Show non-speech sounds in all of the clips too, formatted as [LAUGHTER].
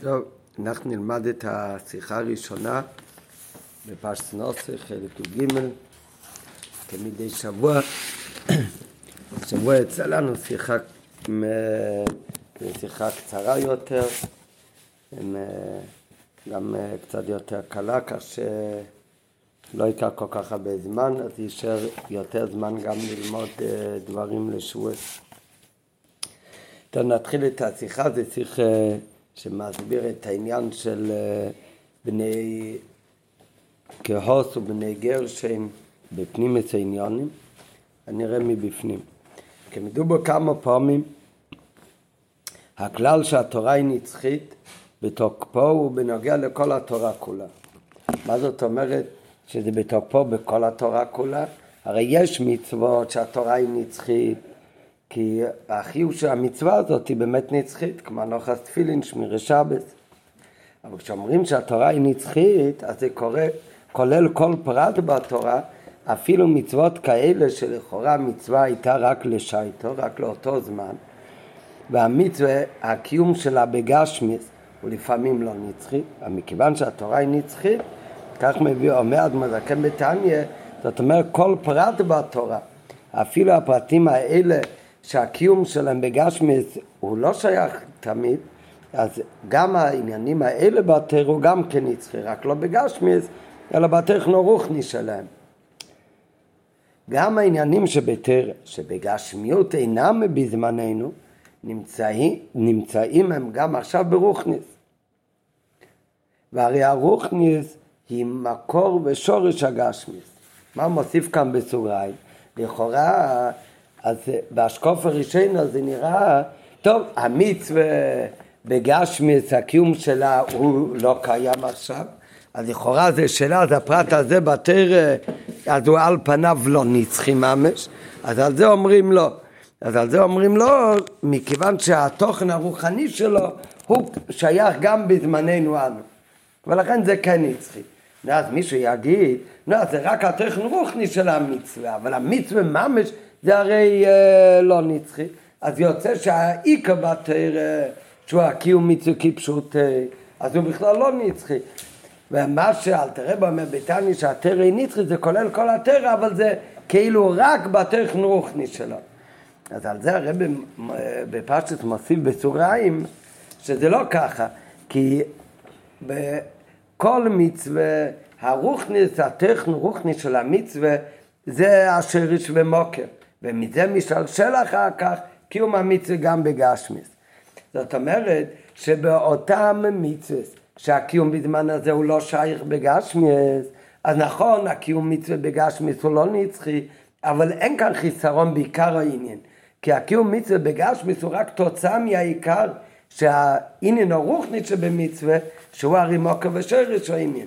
טוב, אנחנו נלמד את השיחה הראשונה בפרשת נוסח, חלק י"ג, כמדי שבוע. השבוע יצא לנו שיחה, שיחה קצרה יותר, גם קצת יותר קלה, כך שלא ייקח כל כך הרבה זמן, אז יישאר יותר זמן גם ללמוד אה, דברים לשבועס. טוב, נתחיל את השיחה, זה שיחה שמסביר את העניין של אה, בני כהוס ובני גרשם בפנים עניונים, אני אראה מבפנים. כי מדובר כמה פעמים, הכלל שהתורה היא נצחית בתוקפו הוא בנוגע לכל התורה כולה. מה זאת אומרת שזה בתוקפו בכל התורה כולה? הרי יש מצוות שהתורה היא נצחית, כי החיוב של המצווה הזאת היא באמת נצחית, כמו נוחס תפילין, שמירי שבס. אבל כשאומרים שהתורה היא נצחית, אז זה קורה, כולל כל פרט בתורה, אפילו מצוות כאלה שלכאורה המצווה הייתה רק לשייטו, רק לאותו זמן, והמצווה, הקיום שלה בגשמיס הוא לפעמים לא נצחי, מכיוון שהתורה היא נצחית, כך מביא אומר אדמר זקן בתניא, זאת אומרת כל פרט בתורה, אפילו הפרטים האלה שהקיום שלהם בגשמיס הוא לא שייך תמיד, אז גם העניינים האלה בתר הוא גם כן נצחי, רק לא בגשמיס, אלא בטכנו רוחני שלהם. גם העניינים שבתר, שבגשמיות אינם בזמננו, נמצאים, נמצאים הם גם עכשיו ברוכניס. והרי הרוכניס היא מקור ושורש הגשמיס. מה מוסיף כאן בסוגריים? לכאורה אז באשקוף הראשון זה נראה, טוב, המצווה בגשמיס, הקיום שלה הוא לא קיים עכשיו, אז לכאורה זה שאלה, אז הפרט הזה בתר, אז הוא על פניו לא נצחי ממש, אז על זה אומרים לא. אז על זה אומרים לא, מכיוון שהתוכן הרוחני שלו הוא שייך גם בזמננו אנו. ולכן זה כן נצחי. ואז מישהו יגיד, לא, זה רק התוכן רוחני של המצווה, אבל המצווה ממש זה הרי אה, לא נצחי. אז יוצא שהאיכא בתרא, שהוא הקיום מצווה כפשוט, אה, אז הוא בכלל לא נצחי. ומה שאלתרבה אומר בתניא שהתרא היא נצחי, זה כולל כל התרא, אבל זה כאילו רק בטכן רוחני שלו. אז על זה הרב בפשטות מוסיף בסוגריים שזה לא ככה, כי בכל מצווה הרוחניס, הטכן רוחני של המצווה זה השרש ומוקר. ומזה משלשל אחר כך קיום המצווה גם בגשמיס. זאת אומרת שבאותם מצווה שהקיום בזמן הזה הוא לא שייך בגשמיס, אז נכון, הקיום מצווה בגשמיס הוא לא נצחי, אבל אין כאן חיסרון בעיקר העניין. כי הקיום מצווה בגשמיס הוא רק תוצאה מהעיקר שהעניין הרוחנית שבמצווה, שהוא הרי מוקר ושרש העניין.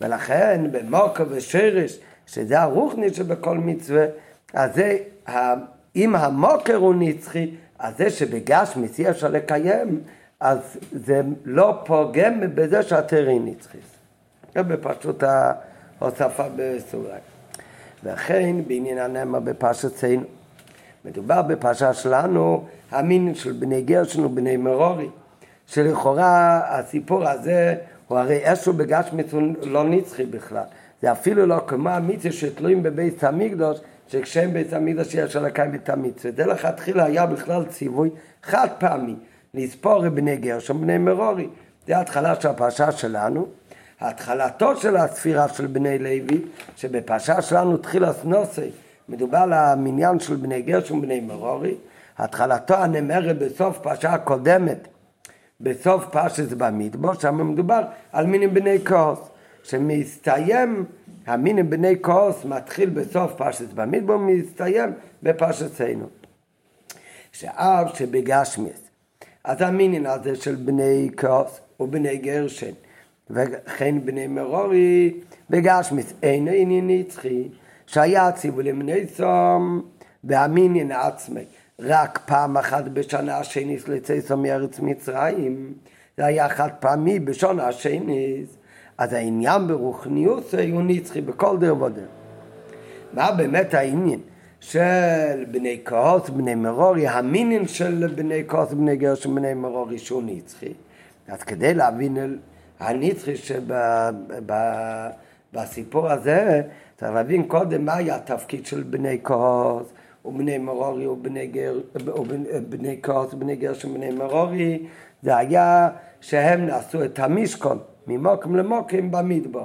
ולכן במוקר ושרש, שזה הרוחנית שבכל מצווה, אז זה, אם המוקר הוא נצחי, אז זה שבגשמיס אי אפשר לקיים, אז זה לא פוגם בזה שהתר היא נצחית. זה בפשוט ההוספה בסוגריים. וכן בעניין הנאמר בפרשת ציינו. מדובר בפרשה שלנו, המין של בני גרשן ובני מרורי, שלכאורה הסיפור הזה הוא הרי איזשהו בגשמיס הוא לא נצחי בכלל. זה אפילו לא כמו המצווה שתלויים בבית המקדוש, שכשהם בית המקדוש יש לקיים את המצווה. זה לכתחילה היה בכלל ציווי חד פעמי, לספור בני גרשם בני מרורי. זה ההתחלה של הפרשה שלנו. התחלתו של הספירה של בני לוי, שבפרשה שלנו תחילה סנוסי, מדובר על המניין של בני גרשם ובני מרורי, התחלתו הנאמרת בסוף פרשה הקודמת, בסוף פרשת במדבור, שם מדובר על מינים בני כוס, שמסתיים המינים בני כוס מתחיל בסוף פרשת במדבר, מסתיים בפרשת סיינו. שאב שבגשמיס, אז המינין הזה של בני כוס ובני גרשן, וכן בני מרורי בגשמיס, אין עניין נצחי, שהיה ציווי למני סום והמינין עצמי. רק פעם אחת בשנה השניס לצייסו מארץ מצרים, זה היה חד פעמי בשנה השניס, אז העניין ברוחניות הוא נצחי בכל דר ודר. מה באמת העניין של בני כעוס, בני מרורי, המינין של בני כעוס, בני גרש ובני מרורי שהוא נצחי? אז כדי להבין הנצחי שבסיפור הזה, צריך להבין קודם מה היה התפקיד של בני כוס ובני מרורי ובני, גר, ובני ובני ובני מרורי, זה היה שהם נעשו את המשכון ממוקם למוקם במדבר.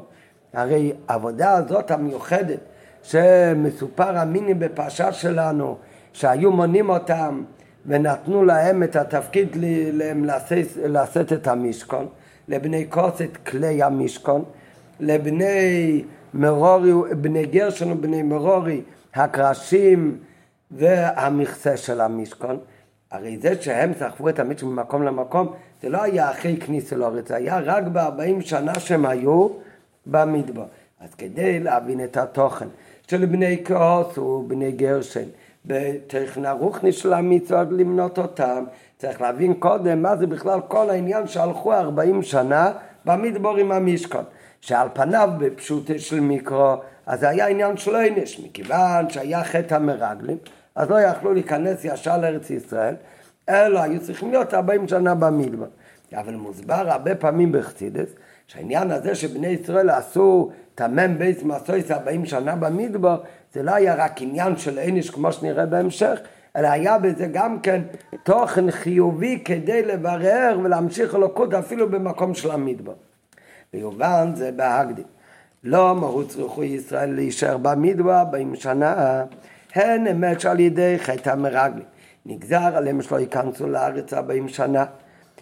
הרי העבודה הזאת המיוחדת שמסופר המיני בפרשה שלנו, שהיו מונים אותם ונתנו להם את התפקיד לשאת את המשכון, לבני כוס את כלי המשכון, לבני מרורי, בני גרשון ובני מרורי, הקרשים והמכסה של המשכון. הרי זה שהם סחבו את המשכון ממקום למקום, זה לא היה אחרי כניסה לארץ, זה היה רק ב-40 שנה שהם היו במדבר. אז כדי להבין את התוכן של בני כעוס ובני גרשן, בטכנה רוחני של המצוות למנות אותם, צריך להבין קודם מה זה בכלל כל העניין שהלכו 40 שנה במדבור עם המשכון. שעל פניו בפשוט של מיקרו, אז זה היה עניין של עונש, מכיוון שהיה חטא המרגלים, אז לא יכלו להיכנס ישר לארץ ישראל, אלא היו צריכים להיות 40 שנה במדבר. אבל מוסבר הרבה פעמים בחסידס, שהעניין הזה שבני ישראל עשו תמם בייס מסויס 40 שנה במדבר, זה לא היה רק עניין של עניש כמו שנראה בהמשך, אלא היה בזה גם כן תוכן חיובי כדי לברר ולהמשיך אלוקות אפילו במקום של המדבר. ויובן זה בהקדים. לא מהות צריכו ישראל להישאר במדבר 40 שנה, הן אמת שעל ידי חטא המרגלים. נגזר עליהם שלא ייכנסו לארץ 40 שנה.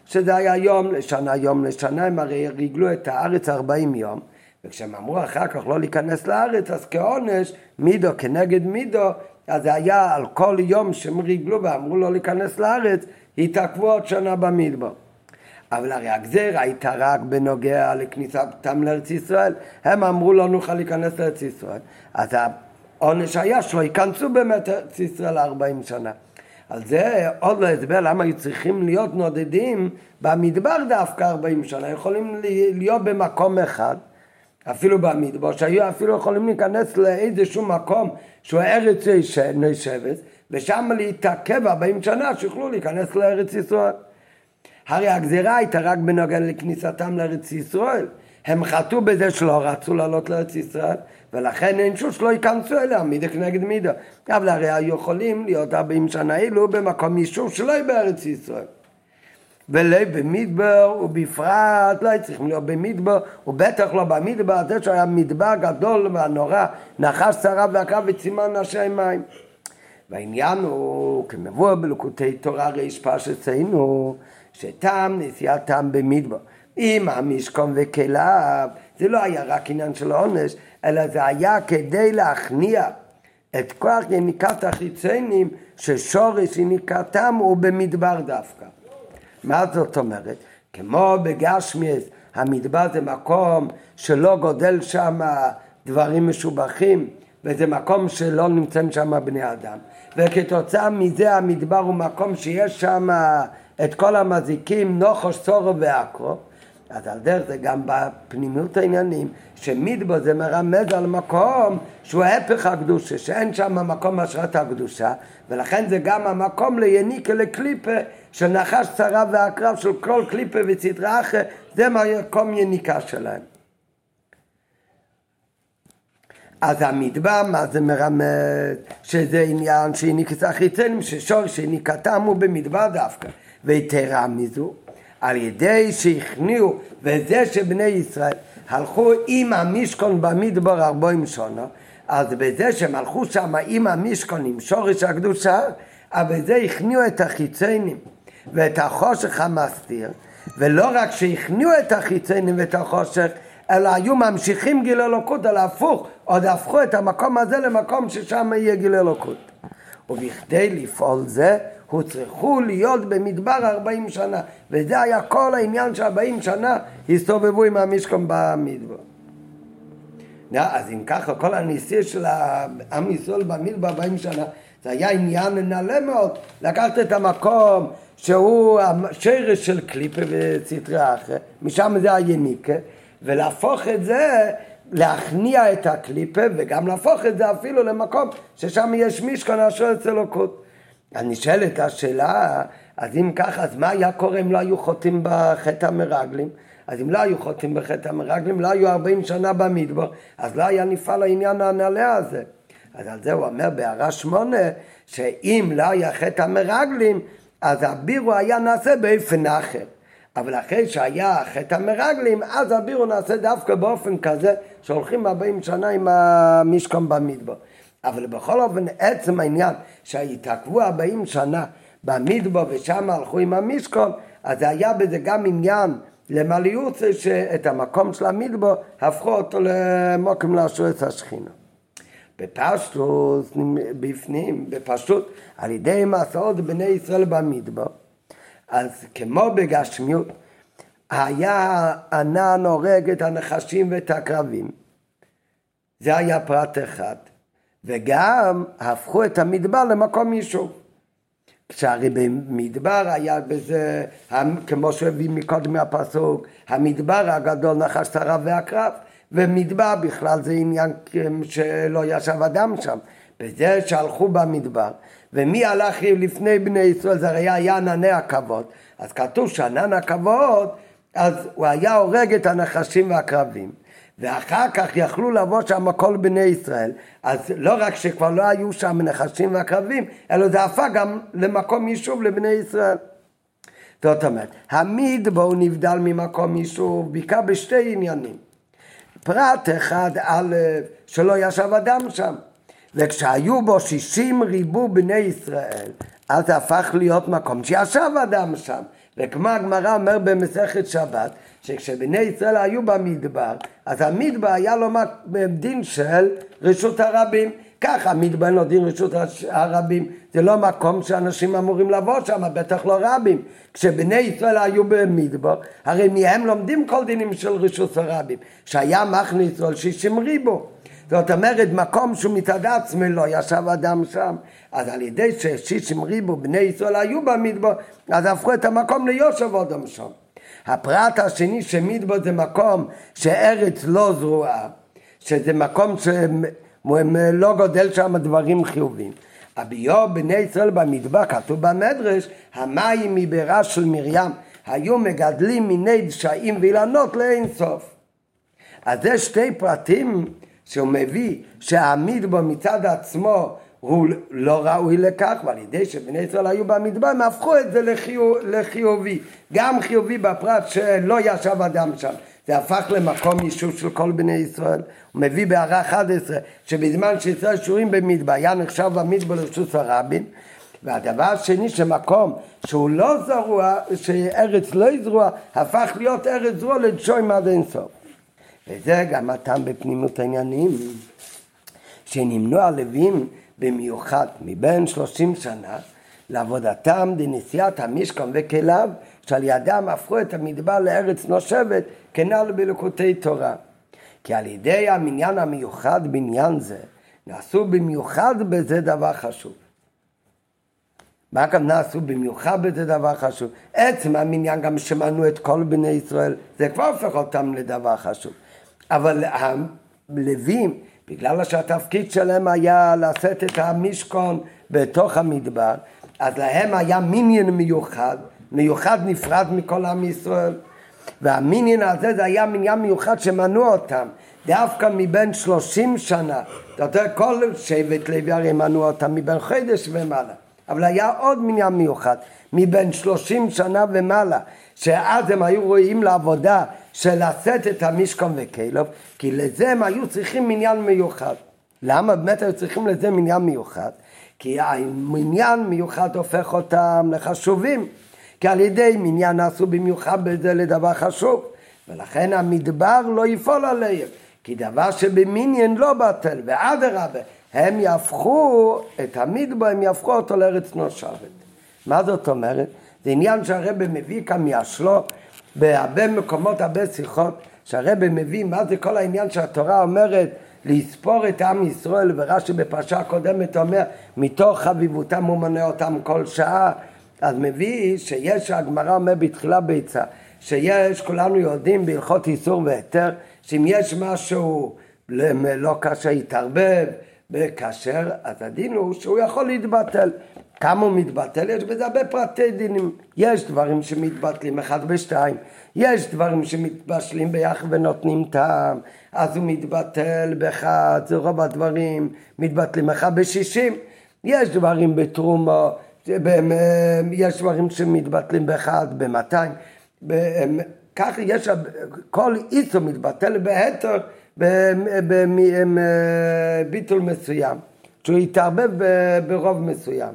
שזה היה יום לשנה, יום לשנה, הם הרי ריגלו את הארץ 40 יום, וכשהם אמרו אחר כך לא להיכנס לארץ, אז כעונש, מידו כנגד מידו, אז זה היה על כל יום שהם ריגלו ואמרו לא להיכנס לארץ, התעכבו עוד שנה במדבר. אבל הרי הגזירה הייתה רק בנוגע לכניסתם לארץ ישראל. הם אמרו לא נוכל להיכנס לארץ ישראל. אז העונש היה שלא ייכנסו באמת לארץ ישראל 40 שנה. על זה עוד לא הסבר למה היו צריכים להיות נודדים במדבר דווקא 40 שנה, יכולים להיות במקום אחד, אפילו במדבר, שהיו אפילו יכולים להיכנס לאיזשהו מקום שהוא ארץ נשבת, ושם להתעכב 40 שנה שיוכלו להיכנס לארץ ישראל. הרי הגזירה הייתה רק בנוגע לכניסתם לארץ ישראל. הם חטאו בזה שלא רצו לעלות לארץ ישראל, ולכן אין שום שלא ייכנסו אליה, מידה כנגד מידה. אבל הרי היו יכולים להיות 40 שנה אלו במקום יישוב שלא יהיה בארץ ישראל. ולא במדבר, ובפרט לא צריכים להיות במדבר, ובטח לא במדבר, זה שהיה מדבר גדול והנורא, נחש שרה והקרב וצימן נשי מים. והעניין הוא, כמבוא בלקוטי תורה ריש פרשתנו, שטעם נסיעתם במדבר. עם המשכון וכליו, זה לא היה רק עניין של עונש, אלא זה היה כדי להכניע את כוח יניקת החיצונים ששורש יניקתם הוא במדבר דווקא. מה זאת אומרת? כמו בגשמיאס, המדבר זה מקום שלא גודל שם דברים משובחים, וזה מקום שלא נמצאים שם בני אדם. וכתוצאה מזה המדבר הוא מקום שיש שם את כל המזיקים, נוחוש, צורו ועקרו. אז על דרך זה גם בפנימיות העניינים, שמדבר זה מרמז על מקום שהוא ההפך הקדושה, שאין שם מקום השראת הקדושה, ולכן זה גם המקום ליניקה לקליפה של נחש צרה והקרב של כל קליפה וצדרה אחרת, זה מקום יניקה שלהם. אז המדבר, מה זה מרמז? שזה עניין שהיניקת החיצונים, ששור שהיניקתם הוא במדבר דווקא. ויתרה מזו, על ידי שהכניעו, וזה שבני ישראל הלכו עם המשכון במדבר ארבעים שונה, אז בזה שהם הלכו שם עם המשכון, עם שורש הקדושה, אבל בזה הכניעו את החיציינים ואת החושך המסתיר, ולא רק שהכניעו את החיציינים ואת החושך, אלא היו ממשיכים גיל אלוקות, אלא הפוך, עוד הפכו את המקום הזה למקום ששם יהיה גיל אלוקות. ובכדי לפעול זה, הוצרכו להיות במדבר ארבעים שנה, וזה היה כל העניין שארבעים שנה הסתובבו עם המשכון במדבר. אז אם ככה, כל הניסי של עם ישראל במדבר ארבעים שנה, זה היה עניין נעלה מאוד, לקחת את המקום שהוא השרש של קליפה וסטרי אחר, משם זה היניקה, ולהפוך את זה להכניע את הקליפה וגם להפוך את זה אפילו למקום ששם יש משכון אשר אצל אלוקות. אז נשאלת השאלה, אז אם ככה, אז מה היה קורה אם לא היו חוטאים בחטא המרגלים? אז אם לא היו חוטאים בחטא המרגלים, לא היו 40 שנה במדבר, אז לא היה נפעל העניין הנעלה הזה. אז על זה הוא אומר בהערה שמונה, שאם לא היה חטא המרגלים, אז הבירו היה נעשה באופן אחר. אבל אחרי שהיה חטא המרגלים, אז הבירו נעשה דווקא באופן כזה, שהולכים 40 שנה עם המשכון במדבר. אבל בכל אופן, עצם העניין שהתעכבו 40 שנה במדבר ושם הלכו עם המשכון, אז היה בזה גם עניין למעליות שאת המקום של המדבר הפכו אותו למוקם את השכינה. בפשטות, בפנים, בפשטות, על ידי מסעות בני ישראל במדבר, אז כמו בגשמיות, היה ענן הורג את הנחשים ואת הקרבים. זה היה פרט אחד. וגם הפכו את המדבר למקום יישוב. כשהרי במדבר היה בזה, כמו שהביא מקודם מהפסוק, המדבר הגדול נחש שרה והקרב, ומדבר בכלל זה עניין שלא ישב אדם שם. בזה שהלכו במדבר, ומי הלך לפני בני ישראל, זה הרי היה ענני הכבוד. אז כתוב שענן הכבוד, אז הוא היה הורג את הנחשים והקרבים. ואחר כך יכלו לבוא שם כל בני ישראל. אז לא רק שכבר לא היו שם נחשים ועקרבים, אלא זה הפך גם למקום יישוב לבני ישראל. זאת אומרת, המדבור נבדל ממקום יישוב בעיקר בשתי עניינים. פרט אחד א', שלא ישב אדם שם. וכשהיו בו שישים ריבו בני ישראל, אז זה הפך להיות מקום שישב אדם שם. וכמו הגמרא אומר במסכת שבת, שכשבני ישראל היו במדבר, אז המדבר היה לו דין של רשות הרבים. ככה לא דין רשות הרבים, זה לא מקום שאנשים אמורים לבוא שם, בטח לא רבים. כשבני ישראל היו במדבר, הרי מהם לומדים כל דינים של רשות הרבים. שהיה מחנה ישראל שישים ריבו. זאת אומרת, מקום שהוא מצד עצמי לא ישב אדם שם. אז על ידי ששישים ריבו בני ישראל היו במדבר, אז הפכו את המקום ליושב אדם שם. הפרט השני שמדבר זה מקום שארץ לא זרועה, שזה מקום שלא גודל שם דברים חיובים. הביו בני ישראל במדבר, כתוב במדרש, המים מבירה של מרים היו מגדלים מיני דשאים ואילנות לאין סוף. אז זה שתי פרטים שהוא מביא שהמדבר מצד עצמו הוא לא ראוי לכך, ועל ידי שבני ישראל היו במדבר, הם הפכו את זה לחיוב, לחיובי. גם חיובי בפרט שלא ישב אדם שם. זה הפך למקום יישוב של כל בני ישראל. הוא מביא בהערה 11, שבזמן שישראל שורים במדבר, היה נחשב במדבר לרשות הרבים. והדבר השני, שמקום שהוא לא זרוע, שארץ לא יזרוע, הפך להיות ארץ זרוע לדשוים עד אינסוף. וזה גם הטעם בפנימות העניינים, שנמנו הלווים במיוחד מבין שלושים שנה לעבודתם דנסיעת המשכון וכליו שעל ידם הפכו את המדבר לארץ נושבת כנ"ל בלקוטי תורה. כי על ידי המניין המיוחד בעניין זה נעשו במיוחד בזה דבר חשוב. מה גם נעשו במיוחד בזה דבר חשוב? עצם המניין גם שמענו את כל בני ישראל, זה כבר הופך אותם לדבר חשוב. אבל הלווים בגלל שהתפקיד שלהם היה לשאת את המשכון בתוך המדבר, אז להם היה מיניון מיוחד, מיוחד נפרד מכל עם ישראל. והמיניון הזה זה היה מניין מיוחד שמנעו אותם, דווקא מבין שלושים שנה. אתה יודע, כל שבט לוי הרי מנעו אותם מבין חודש ומעלה. אבל היה עוד מניין מיוחד, מבין שלושים שנה ומעלה, שאז הם היו רואים לעבודה של לשאת את המשכון וכלוב, כי לזה הם היו צריכים מניין מיוחד. למה באמת היו צריכים לזה מניין מיוחד? כי המניין מיוחד הופך אותם לחשובים, כי על ידי מניין עשו במיוחד בזה לדבר חשוב, ולכן המדבר לא יפול עליהם, כי דבר שבמניין לא בטל, ואדרבה, הם יהפכו את המדבר, הם יהפכו אותו לארץ נושבת. מה זאת אומרת? זה עניין שהרבא מביא כאן מהשלו בהרבה מקומות, הרבה שיחות, שהרבא מביא מה זה כל העניין שהתורה אומרת לספור את עם ישראל, ורש"י בפרשה הקודמת אומר, מתוך חביבותם הוא מונה אותם כל שעה, אז מביא שיש, הגמרא אומר בתחילה ביצה, שיש, כולנו יודעים בהלכות איסור והיתר, שאם יש משהו לא קשה, יתערבב בכשר, אז הדין הוא שהוא יכול להתבטל. כמה הוא מתבטל? יש בזה הרבה פרטי דינים. יש דברים שמתבטלים אחד ושתיים, יש דברים שמתבשלים ביחד ונותנים טעם, אז הוא מתבטל באחד, רוב הדברים מתבטלים אחד בשישים. יש דברים בתרומו, יש דברים שמתבטלים באחד, במאתיים. ככה יש, כל איסו מתבטל בהתר בביטול מסוים, שהוא יתערבב ברוב מסוים.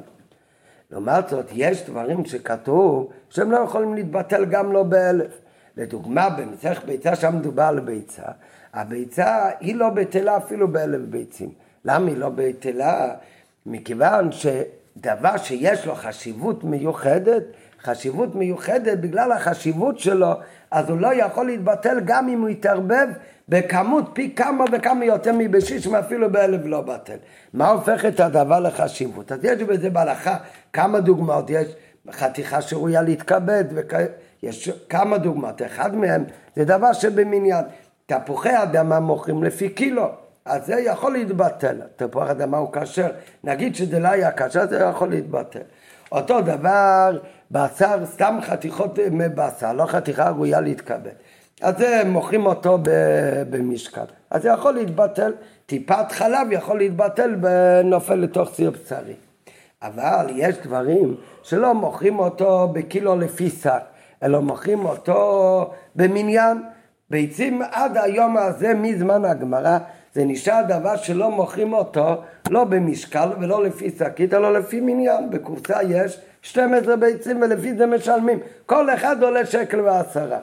לעומת זאת, יש דברים שכתוב שהם לא יכולים להתבטל גם לא באלף. לדוגמה, במסכת ביצה שם מדובר על ביצה, הביצה היא לא בטלה אפילו באלף ביצים. למה היא לא בטלה? מכיוון שדבר שיש לו חשיבות מיוחדת, חשיבות מיוחדת בגלל החשיבות שלו, אז הוא לא יכול להתבטל גם אם הוא יתערבב בכמות פי כמה וכמה יותר מבשיש, אפילו באלף לא בטל. מה הופך את הדבר לחשיבות? אז יש בזה בהלכה כמה דוגמאות, יש חתיכה שראויה להתכבד, ויש כמה דוגמאות, אחד מהם זה דבר שבמניין, תפוחי אדמה מוכרים לפי קילו, אז זה יכול להתבטל, תפוח אדמה הוא כשר, נגיד שזה לא היה כשר, זה יכול להתבטל. אותו דבר, בשר, סתם חתיכות מבשר, לא חתיכה ראויה להתכבד. אז מוכרים אותו במשקל. אז זה יכול להתבטל, טיפת חלב יכול להתבטל ונופל לתוך סיר בשרי. אבל יש דברים שלא מוכרים אותו בקילו לפי שק, אלא מוכרים אותו במניין. ביצים עד היום הזה, מזמן הגמרא, זה נשאר דבר שלא מוכרים אותו לא במשקל ולא לפי שקית, אלא לפי מניין. בקורסה יש 12 ביצים ולפי זה משלמים. כל אחד עולה שקל ועשרה.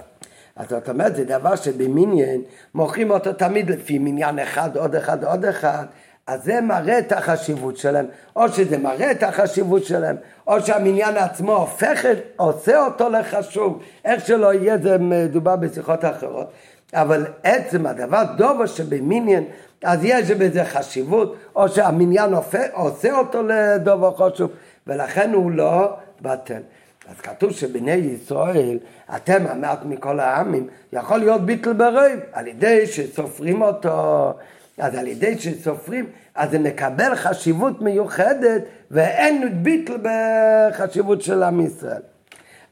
אז זאת אומרת, זה דבר שבמיניאן מוכרים אותו תמיד לפי מניין אחד, עוד אחד, עוד אחד, אז זה מראה את החשיבות שלהם, או שזה מראה את החשיבות שלהם, או שהמניין עצמו הופך, עושה אותו לחשוב, איך שלא יהיה, זה מדובר בשיחות אחרות. אבל עצם הדבר דובו שבמיניאן, אז יש בזה חשיבות, או שהמניין הופך, עושה אותו לדובו חשוב, ולכן הוא לא בטל. אז כתוב שבני ישראל, אתם המעט מכל העמים, יכול להיות בטל ברוב, על ידי שסופרים אותו, אז על ידי שסופרים, אז זה מקבל חשיבות מיוחדת, ואין בטל בחשיבות של עם ישראל.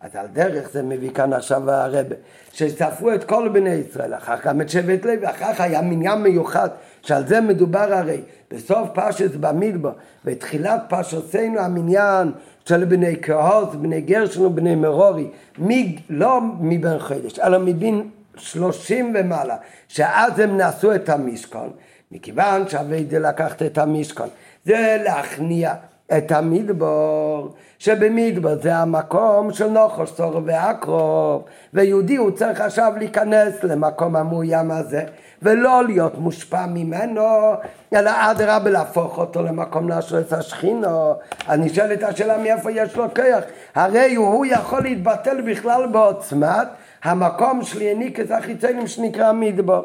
אז על דרך זה מביא כאן עכשיו הרבי, שספרו את כל בני ישראל, אחר כך את שבט לוי, אחר כך היה מניין מיוחד, שעל זה מדובר הרי. בסוף פרשת במדבר, בתחילת פרשתנו המניין של בני קהות, בני גרשון ובני מרורי, מי, לא מבין חודש, אלא מבין שלושים ומעלה, שאז הם נשאו את המשכון, מכיוון שהווידה לקחת את המשכון, זה להכניע את המדבור, שבמדבר זה המקום של נוחוש, צור ועקרוב, ויהודי הוא צריך עכשיו להיכנס למקום המאוים הזה, ולא להיות מושפע ממנו, אלא אדרבה להפוך אותו למקום את השכינו. אז נשאלת השאלה מאיפה יש לו כוח. הרי הוא יכול להתבטל בכלל בעוצמת המקום של יניקס החיצונים שנקרא מדבר.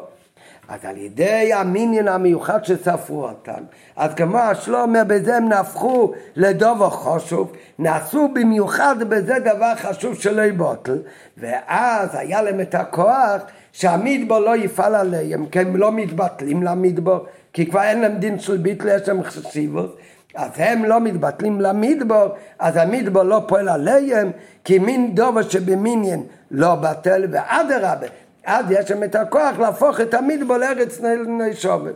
אז על ידי המיניון המיוחד שספרו אותם, אז כמו השלום בזה הם נהפכו לדובו חשוב, נעשו במיוחד בזה דבר חשוב שלא יבוטל, ואז היה להם את הכוח שהמדבור לא יפעל עליהם, כי הם לא מתבטלים למדבור, כי כבר אין להם דין של ביטל, יש להם חשיבות, אז הם לא מתבטלים למדבור, אז המדבור לא פועל עליהם, כי מין דובר שבמיניון לא בטל, ואדרבה, אז יש להם את הכוח להפוך את המדבור לארץ נשובת.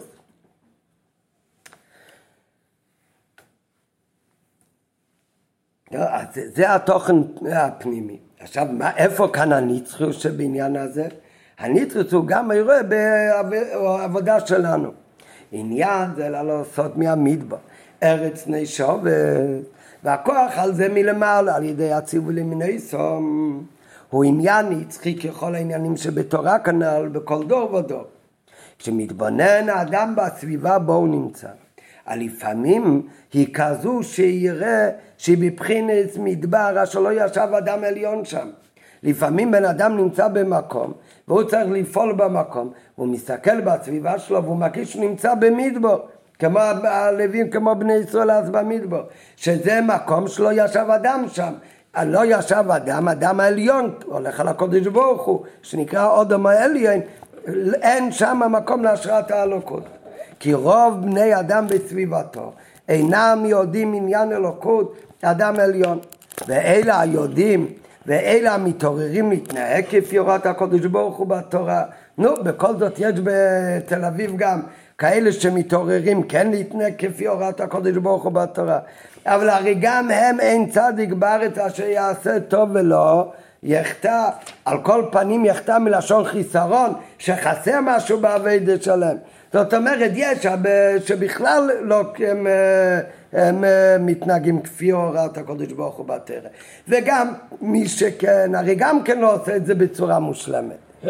לא, זה התוכן הפנימי. עכשיו, מה, איפה כאן הנצחיות שבעניין הזה? הניטרוס הוא גם אירוע בעבודה שלנו. עניין זה לעשות מהמדבר, ארץ נשובת, והכוח על זה מלמעלה, על ידי הציווי למיני סום. הוא עניין נצחי ככל העניינים שבתורה כנ"ל, בכל דור ודור. כשמתבונן האדם בסביבה בו הוא נמצא, לפעמים היא כזו שיראה שהיא בבחינת מדבר אשר לא ישב אדם עליון שם. לפעמים בן אדם נמצא במקום והוא צריך לפעול במקום, הוא מסתכל בסביבה שלו והוא מרגיש שהוא נמצא במדבר, כמו הלווים, כמו בני ישראל אז במדבר, שזה מקום שלא ישב אדם שם. לא ישב אדם, אדם העליון, הולך על הקודש ברוך הוא, שנקרא אודם העליון, אין שם מקום להשראת האלוקות. כי רוב בני אדם בסביבתו אינם יודעים עניין אלוקות אדם עליון. ואלה היודעים ואלה המתעוררים להתנהג כפי הוראת הקודש ברוך הוא בתורה. נו, בכל זאת יש בתל אביב גם כאלה שמתעוררים כן להתנהג כפי הוראת הקודש ברוך הוא בתורה. אבל הרי גם הם אין צדיק בארץ אשר יעשה טוב ולא יחטא, על כל פנים יחטא מלשון חיסרון, שחסר משהו בעבודת שלהם. זאת אומרת, יש שבכלל לא הם, הם מתנהגים כפי הוראת הקודש ברוך הוא בתרא. וגם מי שכן, הרי גם כן לא עושה את זה בצורה מושלמת. [CLEARS THROAT]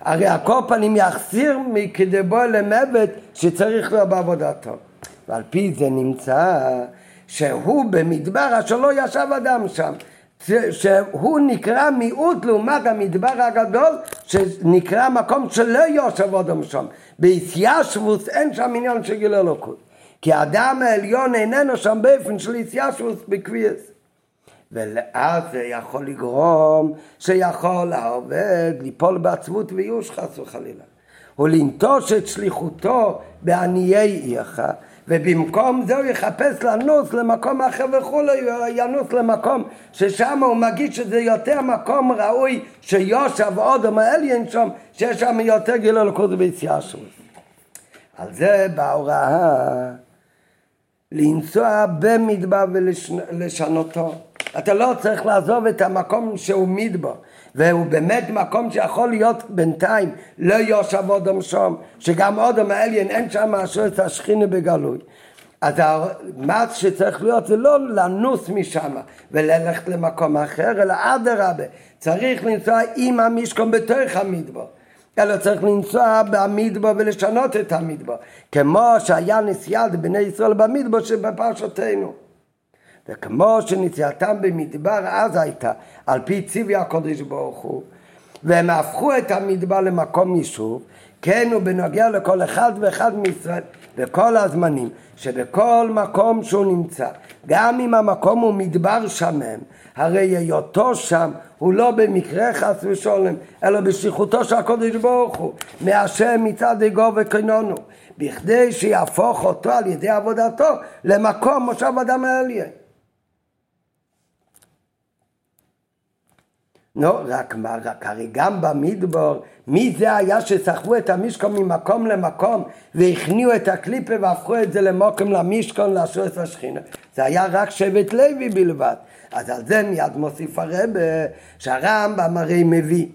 הרי על כל פנים יחסיר מכדבו למוות שצריך לו בעבודתו. ועל פי זה נמצא שהוא במדבר אשר לא ישב אדם שם. שהוא נקרא מיעוט לעומת המדבר הגדול שנקרא מקום שלא יושב אדם שם. בהתיישבוס אין שם עניין של גיל אלוקות. כי האדם העליון איננו שם באופן של התיישבוס בקביעס. ואז זה יכול לגרום שיכול העובד ליפול בעצבות וייאוש חס וחלילה. ולנטוש את שליחותו בעניי עירך, ובמקום זה הוא יחפש לנוס למקום אחר וכולי, הוא ינוס למקום ששם הוא מגיד שזה יותר מקום ראוי שיושב אודם האליין שם, שיש שם יותר גילו לקודש ביציאשוס. על זה בהוראה לנסוע במדבר ולשנותו. אתה לא צריך לעזוב את המקום שהוא מדבר. והוא באמת מקום שיכול להיות בינתיים לא יושב אודם שם, שגם אודם העליין אין שם אשר את השכינה בגלוי. אז מה שצריך להיות זה לא לנוס משם וללכת למקום אחר, אלא אדרבה, צריך לנסוע עם המשכון בתוך המדבר. אלא צריך לנסוע במדבר ולשנות את המדבר, כמו שהיה נסיעת בני ישראל במדבר שבפרשתנו. וכמו שנסיעתם במדבר אז הייתה על פי ציווי הקודש ברוך הוא והם הפכו את המדבר למקום יישוב כן ובנוגע לכל אחד ואחד מישראל בכל הזמנים שבכל מקום שהוא נמצא גם אם המקום הוא מדבר שמם הרי היותו שם הוא לא במקרה חס ושולם אלא בשליחותו של הקודש ברוך הוא מהשם מצד אגו וקנונו בכדי שיהפוך אותו על ידי עבודתו למקום מושב אדם העליין נו, רק מה, רק הרי גם במדבר, מי זה היה שסחבו את המשכון ממקום למקום והכניעו את הקליפה והפכו את זה למוקם למשכון לעשות השכינה? זה היה רק שבט לוי בלבד. אז על זה מיד מוסיף הרבה שהרמב"ם הרי מביא.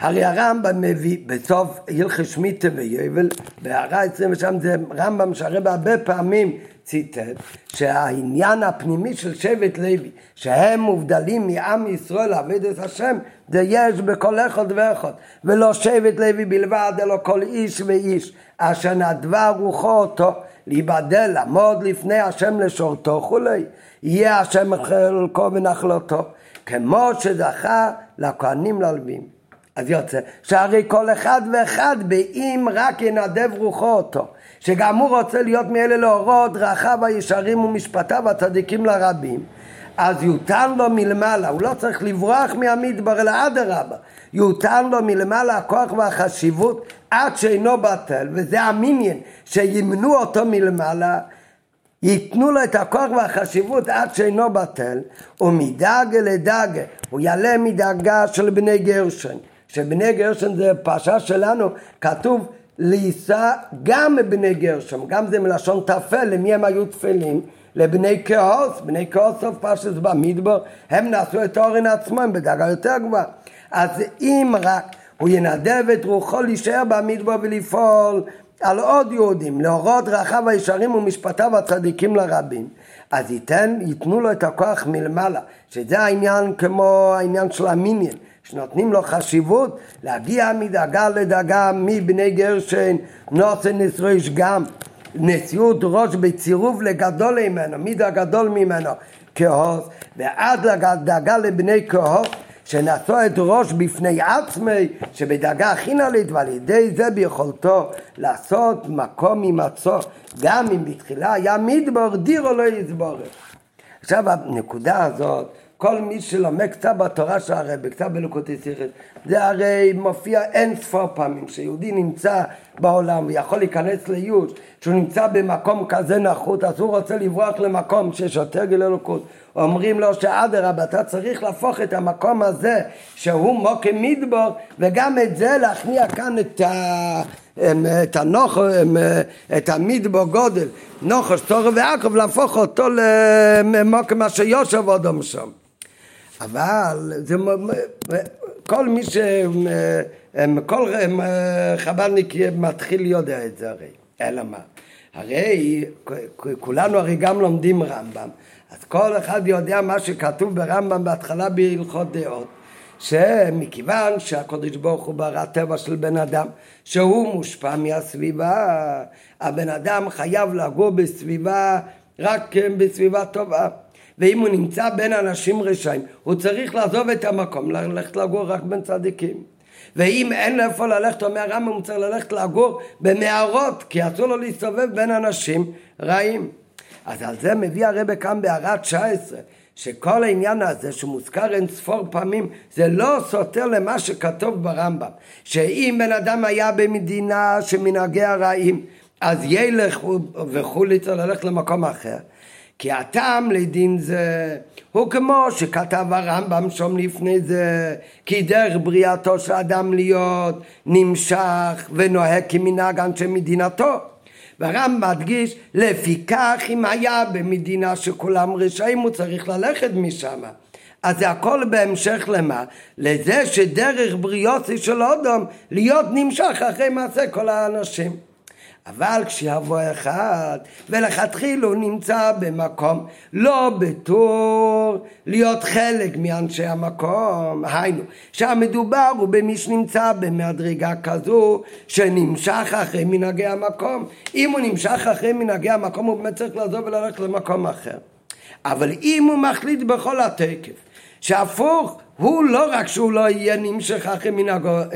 הרי הרמב"ם מביא בסוף הלכי שמיטה ויבל, בהערה 20 ושם זה רמב"ם שהרבה הרבה פעמים ציטט שהעניין הפנימי של שבט לוי שהם מובדלים מעם ישראל לעבד את השם זה יש בכל אחד ואחד ולא שבט לוי בלבד אלא כל איש ואיש אשר נדבה רוחו אותו להיבדל לעמוד לפני השם לשורתו כולי יהיה השם חלקו ונחלתו כמו שזכה לכהנים ללווים. אז יוצא שהרי כל אחד ואחד באם רק ינדב רוחו אותו שגם הוא רוצה להיות מאלה להורות דרכיו הישרים ומשפטיו הצדיקים לרבים. אז יותן לו מלמעלה, הוא לא צריך לברוח מהמדבר אלא אדרבה, יותן לו מלמעלה הכוח והחשיבות עד שאינו בטל, וזה המניין, שימנו אותו מלמעלה, ייתנו לו את הכוח והחשיבות עד שאינו בטל, ומדרגה לדרגה, הוא יעלה מדרגה של בני גרשן, שבני גרשן זה פרשה שלנו, כתוב נשא גם בני גרשן, גם זה מלשון טפל, למי הם היו טפלים? לבני כעוס, בני כעוס סוף פרשת במדבר, הם נעשו את אורן עצמם בדרגה יותר גבוהה. אז אם רק הוא ינדב את רוחו להישאר במדבר ולפעול על עוד יהודים, להורות דרכיו הישרים ומשפטיו הצדיקים לרבים, אז ייתן, ייתנו לו את הכוח מלמעלה, שזה העניין כמו העניין של המיניאן, שנותנים לו חשיבות להגיע מדאגה לדאגה מבני גרשן נוסן נשריש גם. נשיאות ראש בצירוף לגדול ממנו, מיד הגדול ממנו כהוס ועד לדאגה לבני כהוס שנשוא את ראש בפני עצמי שבדאגה הכי נלית ועל ידי זה ביכולתו לעשות מקום הימצאו גם אם בתחילה היה מדבר דירו לא יסבורך עכשיו הנקודה הזאת כל מי שלומד קצת בתורה של הרבי, קצת בלוקותי סיכס, זה הרי מופיע אין ספור פעמים שיהודי נמצא בעולם ויכול להיכנס ליוש, שהוא נמצא במקום כזה נחות, אז הוא רוצה לברוח למקום שיש יותר גיל אלוקות. אומרים לו שאדרבה, אתה צריך להפוך את המקום הזה שהוא מוקם מדבור, וגם את זה להכניע כאן את ה... את הנוח, את המדבור גודל, נוחש, צורך ועקב, להפוך אותו למוקם אשר יושב אודום שם. אבל זה, כל מי ש... כל חב"דניק מתחיל יודע את זה הרי, אלא מה? הרי כולנו הרי גם לומדים רמב"ם, אז כל אחד יודע מה שכתוב ברמב"ם בהתחלה בהלכות דעות, שמכיוון שהקדוש ברוך הוא ברא טבע של בן אדם, שהוא מושפע מהסביבה, הבן אדם חייב לגור בסביבה, רק בסביבה טובה. ואם הוא נמצא בין אנשים רשעים, הוא צריך לעזוב את המקום, ללכת לגור רק בין צדיקים. ואם אין לו איפה ללכת, אומר הרמב"ם, הוא צריך ללכת לגור במערות, כי אסור לו להסתובב בין אנשים רעים. אז על זה מביא הרבה כאן בהערה 19, שכל העניין הזה שמוזכר אין ספור פעמים, זה לא סותר למה שכתוב ברמב"ם, שאם בן אדם היה במדינה שמנהגי הרעים, אז ילך וכולי צריך ללכת למקום אחר. כי הטעם לדין זה הוא כמו שכתב הרמב"ם שם לפני זה כי דרך בריאתו של אדם להיות נמשך ונוהג כמנהג אנשי מדינתו והרמב"ם מדגיש לפיכך אם היה במדינה שכולם רשעים הוא צריך ללכת משם אז זה הכל בהמשך למה? לזה שדרך בריאותי של אודום להיות נמשך אחרי מעשה כל האנשים אבל כשיבוא אחד, ולכתחילה הוא נמצא במקום לא בתור להיות חלק מאנשי המקום, היינו, שהמדובר הוא במי שנמצא במדרגה כזו שנמשך אחרי מנהגי המקום. אם הוא נמשך אחרי מנהגי המקום הוא באמת צריך לעזוב וללכת למקום אחר. אבל אם הוא מחליט בכל התקף שהפוך הוא לא רק שהוא לא יהיה נמשך אחרי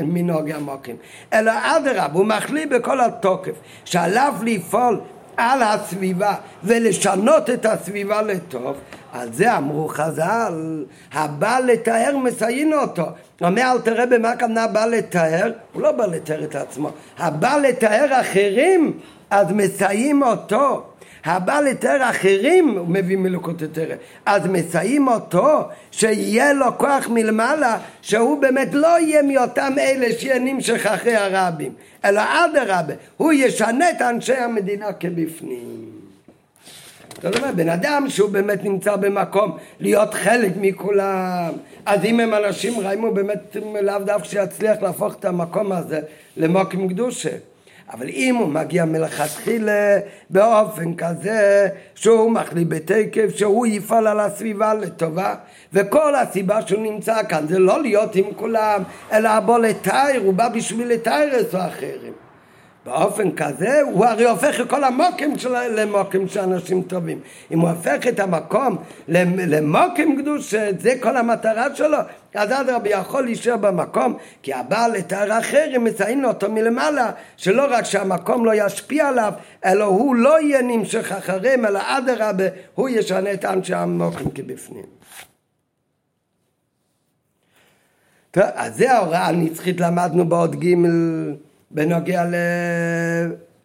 מנהוגי המוקים, אלא אדרבה, הוא מחליט בכל התוקף, שעליו לפעול על הסביבה ולשנות את הסביבה לטוב, על זה אמרו חז"ל, הבא לתאר מסיין אותו. אומר אל תראה במה הכוונה בא לתאר, הוא לא בא לתאר את עצמו, הבא לתאר אחרים, אז מסייעים אותו. הבא לתאר אחרים מביא מלוקות יותר אז מסיים אותו שיהיה לו כוח מלמעלה שהוא באמת לא יהיה מאותם אלה שיהיה נמשך אחרי הרבים אלא אדרבה הוא ישנה את אנשי המדינה כבפנים. זאת אומרת, בן אדם שהוא באמת נמצא במקום להיות חלק מכולם, אז אם הם אנשים רעים הוא באמת לאו דווקא שיצליח להפוך את המקום הזה למוקים קדושה. אבל אם הוא מגיע מלכתחילה באופן כזה שהוא מחליט בתקף, שהוא יפעל על הסביבה לטובה, וכל הסיבה שהוא נמצא כאן זה לא להיות עם כולם, אלא הבוא לתאר, הוא בא בשביל לתאר את האחרים. באופן כזה הוא הרי הופך את כל המוקים שלו למוקים של אנשים טובים. אם הוא הופך את המקום למוקים קדוש, זה כל המטרה שלו, אז אדרבה יכול להישאר במקום, כי הבעל לתאר אחר, הם מציינים אותו מלמעלה, שלא רק שהמקום לא ישפיע עליו, אלא הוא לא יהיה נמשך אחריהם, אלא אדרבה, הוא ישנה את אנשי המוקים כבפנים. טוב, אז זה ההוראה הנצחית למדנו בעוד ג' בנוגע ל...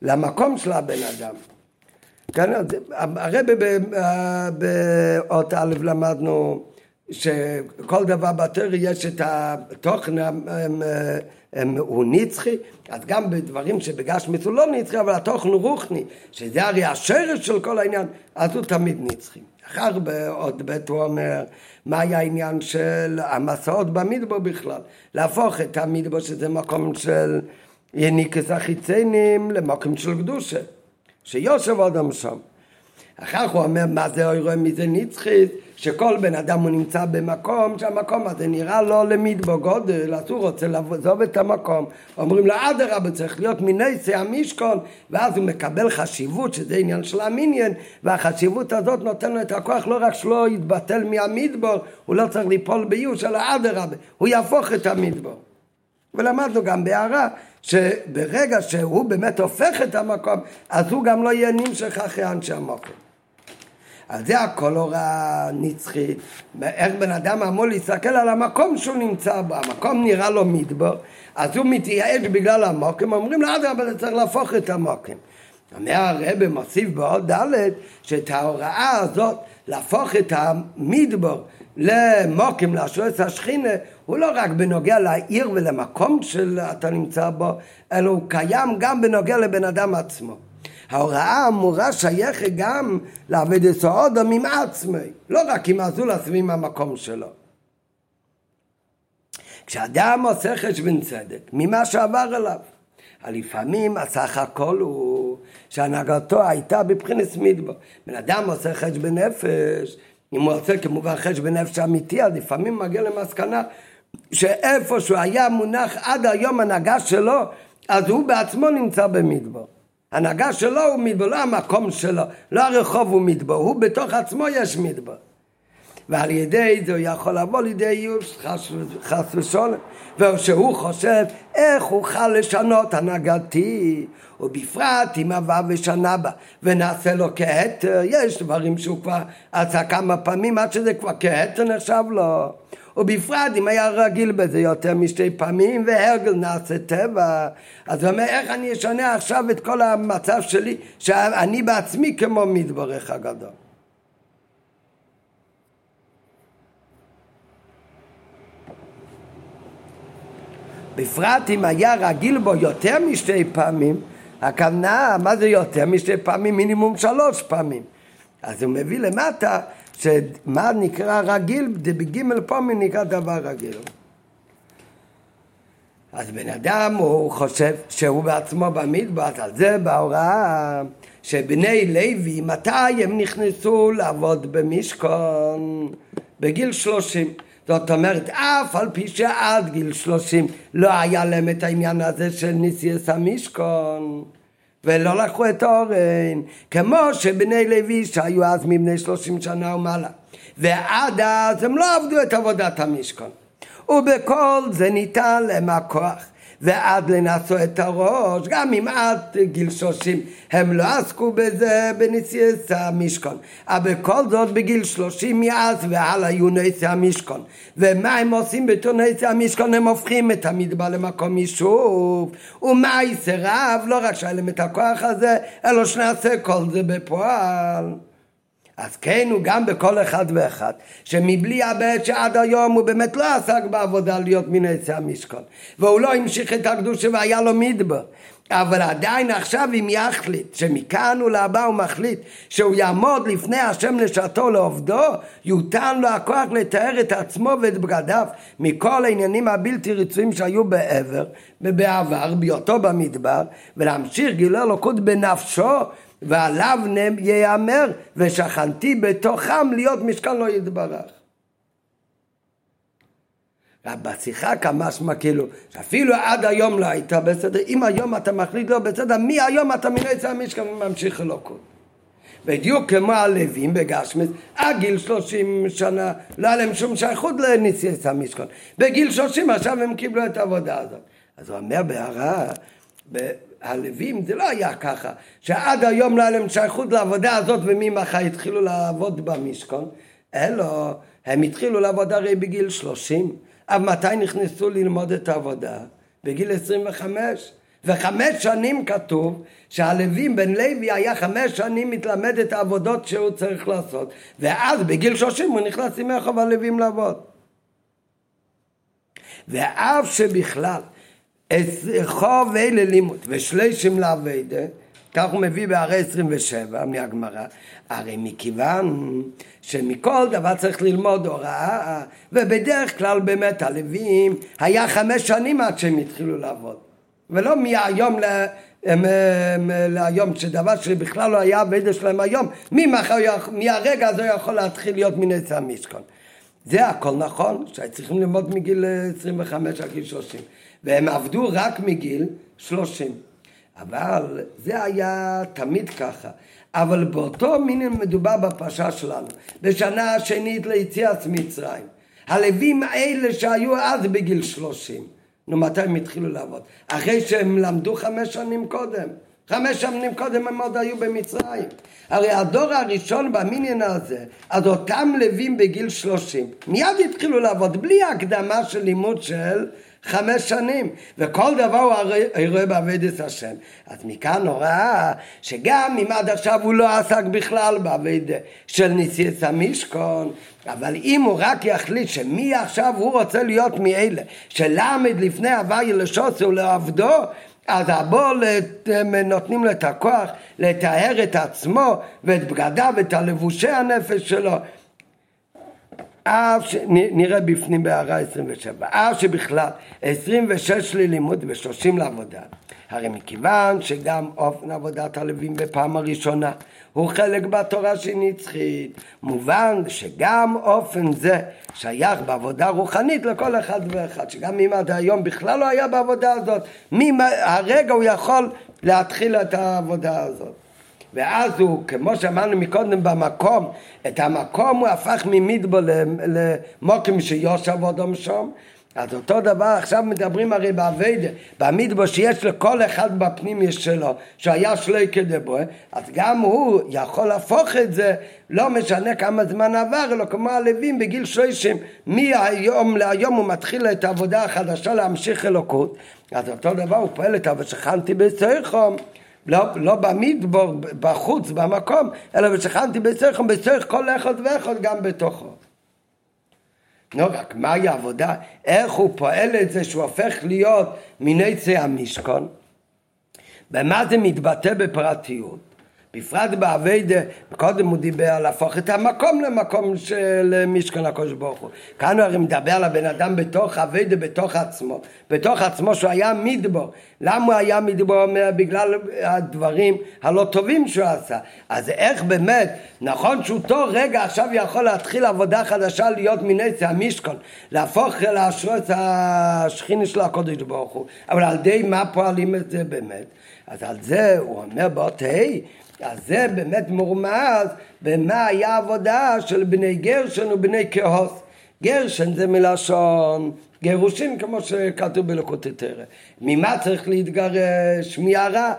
למקום של הבן אדם. כן, הרי באות א' למדנו שכל דבר בתר יש את התוכן הוא נצחי, אז גם בדברים שבגשמית הוא לא נצחי, אבל התוכן הוא רוחני, שזה הרי השרש של כל העניין, אז הוא תמיד נצחי. אחר בעוד ב' הוא אומר, מה היה העניין של המסעות במדבר בכלל? להפוך את המדבר שזה מקום של יניקס החיציינים למקום של קדושה, שיושב אדם שם. אחר כך הוא אומר מה זה אוירו מזה נצחית, שכל בן אדם הוא נמצא במקום שהמקום הזה נראה לו למדבו גודל, אז הוא רוצה לעזוב את המקום. אומרים לו אדרבה צריך להיות מנסי המשכון, ואז הוא מקבל חשיבות שזה עניין של המיניאן, והחשיבות הזאת נותן לו את הכוח לא רק שלא יתבטל מהמדבור, הוא לא צריך ליפול ביוש, אלא אדרבה, הוא יהפוך את המדבור. ולמדנו גם בהערה שברגע שהוא באמת הופך את המקום, אז הוא גם לא יהיה נמשך אחרי אנשי המקום. אז זה הכל הוראה נצחית. איך בן אדם אמור להסתכל על המקום שהוא נמצא בו, המקום נראה לו מדבר, אז הוא מתייאש בגלל המוקם, אומרים לו אדרבה צריך להפוך את המוקם. אומר הרב מוסיף בעוד ד' שאת ההוראה הזאת להפוך את המדבר למוקים, לאשרס השכינה, הוא לא רק בנוגע לעיר ולמקום שאתה נמצא בו, אלא הוא קיים גם בנוגע לבן אדם עצמו. ההוראה האמורה שייכת גם לעבד סעודו ממעצמי, לא רק עם הזולת ועם המקום שלו. כשאדם עושה חשבון צדק ממה שעבר אליו, לפעמים הסך הכל הוא שהנהגתו הייתה בבחינס מדבר. בן אדם עושה חשבון נפש, אם הוא עושה כמובן חשבון נפש אמיתי, אז לפעמים מגיע למסקנה שאיפה שהוא היה מונח עד היום הנהגה שלו, אז הוא בעצמו נמצא במדבר. הנהגה שלו הוא מדבר, לא המקום שלו, לא הרחוב הוא מדבר, הוא בתוך עצמו יש מדבר. ועל ידי זה הוא יכול לבוא לידי איוש חס ושולם ושהוא חושב איך אוכל לשנות הנהגתי ובפרט אם עבר ושנה בה. ונעשה לו כהתר יש דברים שהוא כבר עשה כמה פעמים עד שזה כבר כהתר נחשב לו. ובפרט אם היה רגיל בזה יותר משתי פעמים והרגל נעשה טבע. אז הוא אומר איך אני אשנה עכשיו את כל המצב שלי שאני בעצמי כמו מתברך הגדול בפרט אם היה רגיל בו יותר משתי פעמים, הכוונה, מה זה יותר משתי פעמים? מינימום שלוש פעמים. אז הוא מביא למטה, שמה נקרא רגיל, בגימל פעמים נקרא דבר רגיל. אז בן אדם הוא חושב שהוא בעצמו במדבר, על זה בהוראה שבני לוי, מתי הם נכנסו לעבוד במשכון? בגיל שלושים. זאת אומרת, אף על פי שעד גיל שלושים לא היה להם את העניין הזה של נשיאס המשכון ולא לקחו את אורן, כמו שבני לוי שהיו אז מבני שלושים שנה ומעלה. ועד אז הם לא עבדו את עבודת המשכון ובכל זה ניתן להם הכוח ועד לנשוא את הראש, גם אם עד גיל שלושים הם לא עסקו בזה בנשיאת המשכון, אבל בכל זאת בגיל שלושים מאז והלאה היו נשיא המשכון. ומה הם עושים בתור נשיא המשכון? הם הופכים את המדבר למקום יישוב. ומה יסרב? לא רק שהיה להם את הכוח הזה, אלא שנעשה כל זה בפועל. אז כן הוא גם בכל אחד ואחד, שמבלי הבט שעד היום הוא באמת לא עסק בעבודה להיות מן עצי המשכון, והוא לא המשיך את הקדושה והיה לו מדבר, אבל עדיין עכשיו אם יחליט, שמכאן ולהבא הוא מחליט שהוא יעמוד לפני השם לשעתו לעובדו, יותן לו הכוח לתאר את עצמו ואת בגדיו מכל העניינים הבלתי רצויים שהיו בעבר ובעבר, בהיותו במדבר, ולהמשיך גילה אלוקות בנפשו ועליו ייאמר ושכנתי בתוכם להיות משכן לא יתברך. בשיחה כמשמע כאילו, שאפילו עד היום לא היית בסדר, אם היום אתה מחליט לא בסדר, מהיום אתה מנהל את המשכן וממשיך אלוקות. בדיוק כמו הלווים בגשמס, עד גיל שלושים שנה לא היה להם שום שייכות לנשיאת המשכן. בגיל שלושים עכשיו הם קיבלו את העבודה הזאת. אז הוא אומר בהערה, הלווים זה לא היה ככה, שעד היום לא היה להם שייכות לעבודה הזאת וממחר התחילו לעבוד במשכון, אלא הם התחילו לעבוד הרי בגיל שלושים, אבל מתי נכנסו ללמוד את העבודה? בגיל עשרים וחמש. וחמש שנים כתוב שהלווים, בן לוי היה חמש שנים מתלמד את העבודות שהוא צריך לעשות ואז בגיל שלושים הוא נכנס עם יחוב הלווים לעבוד ואף שבכלל חוב אלה לימוד ושלישים לאביידה, כך הוא מביא בהרי 27 מהגמרא, הרי מכיוון שמכל דבר צריך ללמוד הוראה, ובדרך כלל באמת הלווים היה חמש שנים עד שהם התחילו לעבוד, ולא מהיום ל... להיום, שדבר שבכלל לא היה אביידה שלהם היום, ממחר, מהרגע הזה יכול להתחיל להיות מנצח המשכון. זה הכל נכון, שצריכים ללמוד מגיל 25 עד גיל 30. והם עבדו רק מגיל שלושים. אבל זה היה תמיד ככה. אבל באותו מין מדובר בפרשה שלנו, בשנה השנית ליציאת מצרים. הלווים האלה שהיו אז בגיל שלושים. נו, מתי הם התחילו לעבוד? אחרי שהם למדו חמש שנים קודם. חמש שנים קודם הם עוד היו במצרים. הרי הדור הראשון במניין הזה, אז אותם לווים בגיל שלושים, מיד התחילו לעבוד בלי הקדמה של לימוד של חמש שנים, וכל דבר הוא רואה בעבודת השם. אז מכאן הוראה שגם אם עד עכשיו הוא לא עסק בכלל בעבודה של נשיאת המשכון, אבל אם הוא רק יחליט שמי עכשיו הוא רוצה להיות מאלה שלמד לפני הוואי לשוסו לעבדו, אז הבול נותנים לו את הכוח לטהר את עצמו ואת בגדיו ואת הלבושי הנפש שלו אף ש... נראה בפנים בהערה 27, אף שבכלל 26 ללימוד ו-30 לעבודה. הרי מכיוון שגם אופן עבודת הלווים בפעם הראשונה הוא חלק בתורה שהיא נצחית, מובן שגם אופן זה שייך בעבודה רוחנית לכל אחד ואחד, שגם אם עד היום בכלל לא היה בעבודה הזאת, מהרגע הוא יכול להתחיל את העבודה הזאת. ואז הוא, כמו שאמרנו מקודם במקום, את המקום הוא הפך ממדבו למוקים שיושב אודום שם, אז אותו דבר עכשיו מדברים הרי באביידה, במדבו שיש לכל אחד בפנים יש שלו, שהיה שלוי כדבו, אז גם הוא יכול להפוך את זה, לא משנה כמה זמן עבר, אלא כמו הלווים בגיל שלושים, מהיום להיום הוא מתחיל את העבודה החדשה להמשיך אלוקות, אז אותו דבר הוא פועל את ושכנתי בסייחום לא, לא במדבור, בחוץ, במקום, אלא ושכנתי בסייחום, בסייח כל אחד ואחד גם בתוכו. לא רק מהי העבודה, איך הוא פועל את זה שהוא הופך להיות מניצי המשכון, במה זה מתבטא בפרטיות. בפרט באביידה, קודם הוא דיבר להפוך את המקום למקום של משכן הקדוש ברוך הוא. כאן הוא הרי מדבר על הבן אדם בתוך אביידה, בתוך עצמו, בתוך עצמו שהוא היה מדבור. למה הוא היה מדבור? אומר בגלל הדברים הלא טובים שהוא עשה. אז איך באמת, נכון שהוא תור רגע עכשיו יכול להתחיל עבודה חדשה להיות מנצי המשכון, להפוך להשרות השכינה של הקודש ברוך הוא, אבל על ידי מה פועלים את זה באמת? אז על זה הוא אומר באות ה' אז זה באמת מורמז במה היה העבודה של בני גרשן ובני קהת. גרשן זה מלשון גירושים כמו שכתוב בלקוטי. ממה צריך להתגרש? מהרע.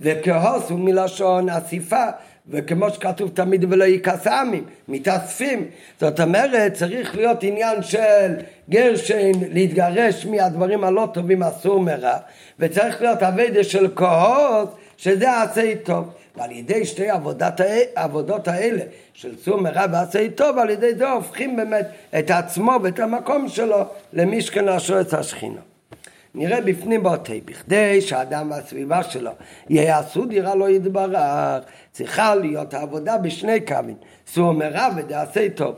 וקהת הוא מלשון אסיפה. וכמו שכתוב תמיד ולא יקסמים, מתאספים. זאת אומרת, צריך להיות עניין של גרשן להתגרש מהדברים הלא טובים אסור מרע, וצריך להיות אביידה של כהוס, שזה עשה טוב. ועל ידי שתי עבודת, העבודות האלה של צור מרע ועשה טוב, על ידי זה הופכים באמת את עצמו ואת המקום שלו למשכן השועץ השכינה. נראה בפנים באותי, בכדי שהאדם והסביבה שלו יעשו דירה לא יתברך, צריכה להיות העבודה בשני קווים, סור מרע ודעשה טוב.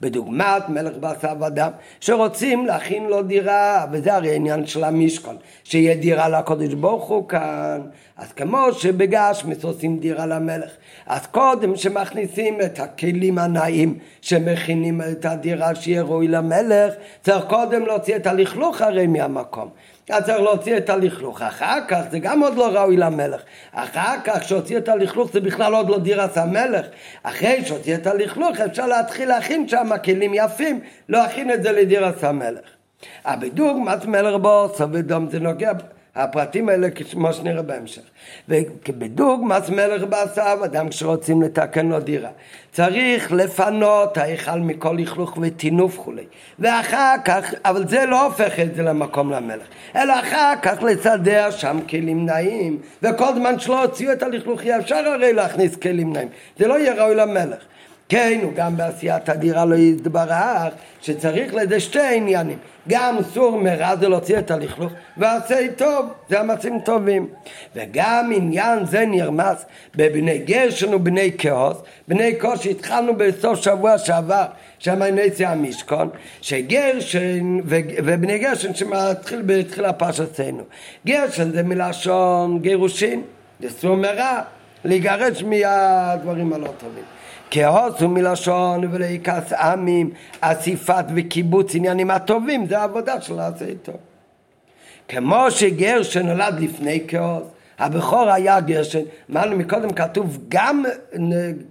בדוגמת מלך בשר ודם, שרוצים להכין לו דירה, וזה הרי עניין של המשכון, שיהיה דירה לקודש ברוך הוא כאן, אז כמו שבגשמס עושים דירה למלך, אז קודם שמכניסים את הכלים הנאים שמכינים את הדירה שיהיה ראוי למלך, צריך קודם להוציא את הלכלוך הרי מהמקום. אז צריך להוציא את הלכלוך. אחר כך זה גם עוד לא ראוי למלך. אחר כך שהוציא את הלכלוך זה בכלל עוד לא דירת המלך. אחרי שהוציא את הלכלוך אפשר להתחיל להכין שם כלים יפים, להכין את זה לדירת המלך. בדוגמת מלך בוסו ודום זה נוגע הפרטים האלה כמו שנראה בהמשך. ובדוגמת מלך בעשיו, אדם כשרוצים לתקן לו דירה, צריך לפנות ההיכל מכל לכלוך וטינוף וכולי. ואחר כך, אבל זה לא הופך את זה למקום למלך, אלא אחר כך לסדר שם כלים נעים, וכל זמן שלא הוציאו את הלכלוך יהיה אפשר הרי להכניס כלים נעים. זה לא יהיה ראוי למלך. כן, הוא גם בעשיית הדירה לא יתברך, שצריך לזה שתי עניינים. גם סור מרע זה להוציא את הלכלוך, ועשה טוב, זה המצים טובים. וגם עניין זה נרמס בבני גרשן ובני כעוס, בני כעוס שהתחלנו בסוף שבוע שעבר, נצי המשכון, שגרשן. ובני גרשן שמתחיל בתחילה פרשתנו. גרשן זה מלשון גירושין, זה סור מרע, לגרש מהדברים הלא טובים. קהת הוא מלשון ולו יקהת עמים, אסיפת וקיבוץ עניינים הטובים, זה העבודה של ועשה טוב. כמו שגרשן נולד לפני קהת, הבכור היה גרשן, אמרנו מקודם כתוב גם,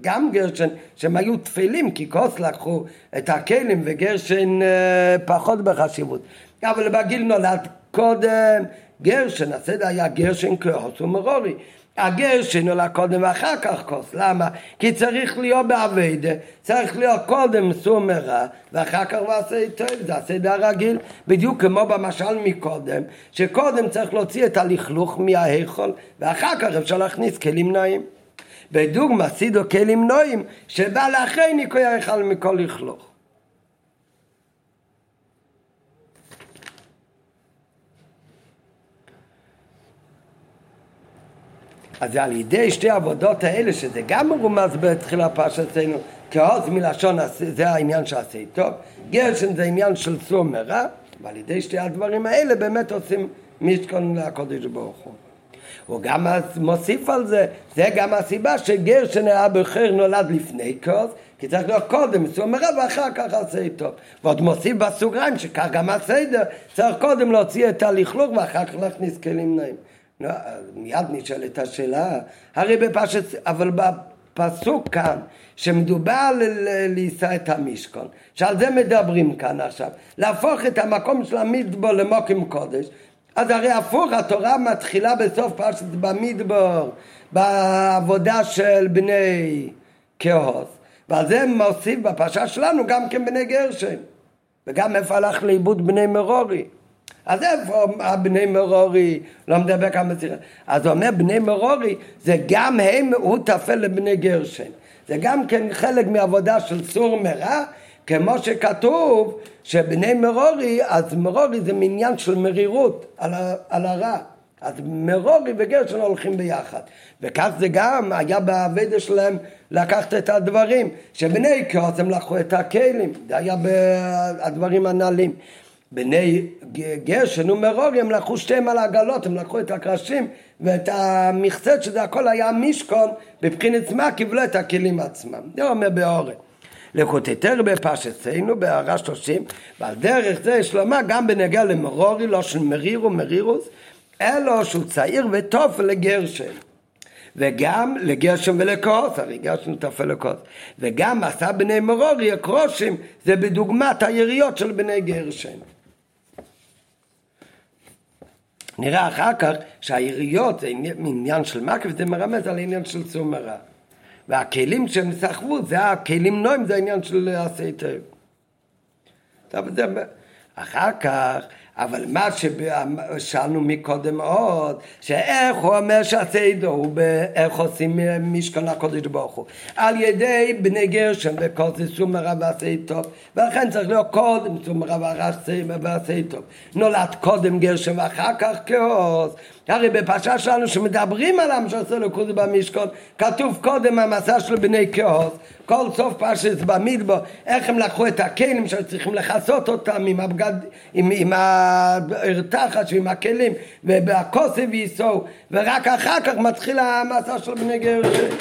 גם גרשן שהם היו טפלים כי קהת לקחו את הכלים וגרשן אה, פחות בחשיבות אבל בגיל נולד קודם גרשן, הסדר היה גרשן קהת ומררי גרשן נולד קודם ואחר כך קהת. למה? כי צריך להיות בעבודה, צריך להיות קודם סור מרע ואחר כך ועשה טוב, זה הסדר הרגיל. בדיוק כמו במשל מקודם, שקודם צריך להוציא את הלכלוך מההיכל ואחר כך אפשר להכניס כלים נעים. בדוגמא סידו כלים נועים שבא לאחרי ניקוי ההיכל מכל לכלוך. אז על ידי שתי העבודות האלה, שזה גם מרומז בתחילה פרשתנו, כעוז מלשון זה העניין שעשה טוב, גרשן זה עניין של צור מרע, ועל ידי שתי הדברים האלה באמת עושים משכון לקודש ברוך הוא. הוא גם מוסיף על זה, זה גם הסיבה שגרשן בחר נולד לפני כעוז, כי צריך להיות קודם צור מרע ואחר כך עשה טוב. ועוד מוסיף בסוגריים שכך גם הסדר, צריך קודם להוציא את הלכלוך ואחר כך להכניס כלים נעים. לא, מיד נשאלת השאלה, הרי בפשט, אבל בפסוק כאן, שמדובר לישא את המשכון, שעל זה מדברים כאן עכשיו, להפוך את המקום של המדבור למוקם קודש, אז הרי הפוך, התורה מתחילה בסוף פרשת במדבור, בעבודה של בני כהוס, ועל זה מוסיף בפרשה שלנו גם כן בני גרשם, וגם איפה הלך לאיבוד בני מרורי. אז איפה הבני מרורי, לא מדבר כאן בשיחה. אז הוא אומר בני מרורי, זה גם הם, הוא טפל לבני גרשן. זה גם כן חלק מעבודה של סור מרע, כמו שכתוב שבני מררי, אז מררי זה מעניין של מרירות על, ה, על הרע. אז מררי וגרשן הולכים ביחד. וכך זה גם היה בעבודה שלהם לקחת את הדברים. שבני קהת הם לקחו את הכלים, זה היה בדברים הנ"לים. בני גרשן ומררי הם לקחו שתיהם על העגלות, הם לקחו את הקרשים ואת המכסת שזה הכל היה משכון, בבחינת מה קיבלו את הכלים עצמם. זה אומר באורן. לקוטטר בפשטנו בהערה שלושים ועל דרך זה יש לומר גם בנגע למרורי לא של מרירו מרירוס אלו שהוא צעיר וטוב לגרשן וגם לגרשם ולכוס, הרי גרשם טפל לכוס, וגם עשה בני מרורי הקרושים, זה בדוגמת היריות של בני גרשם. נראה אחר כך שהעיריות זה עניין של מקף, זה מרמז על עניין של צומרה. והכלים שהם סחבו, זה הכלים נועים, זה העניין של עשי טוב. אחר כך אבל מה ששאלנו מקודם עוד, שאיך הוא אומר שהסדר הוא באיך עושים משכן הקודש ברוך הוא. על ידי בני גרשם וכל זה סומרה ועשה טוב, ולכן צריך להיות קודם סומרה ועשה טוב. נולד קודם גרשם ואחר כך כעוז. הרי בפרשה שלנו שמדברים על עם שעושה לו קודש במשכון, כתוב קודם המסע של בני כעוז, כל סוף פרשת במדבר, איך הם לקחו את הכלים שצריכים לכסות אותם עם הבגד, עם, עם הרתחת ועם הכלים, ובכוסף וייסעו, ורק אחר כך מתחיל המסע של בני גרשם.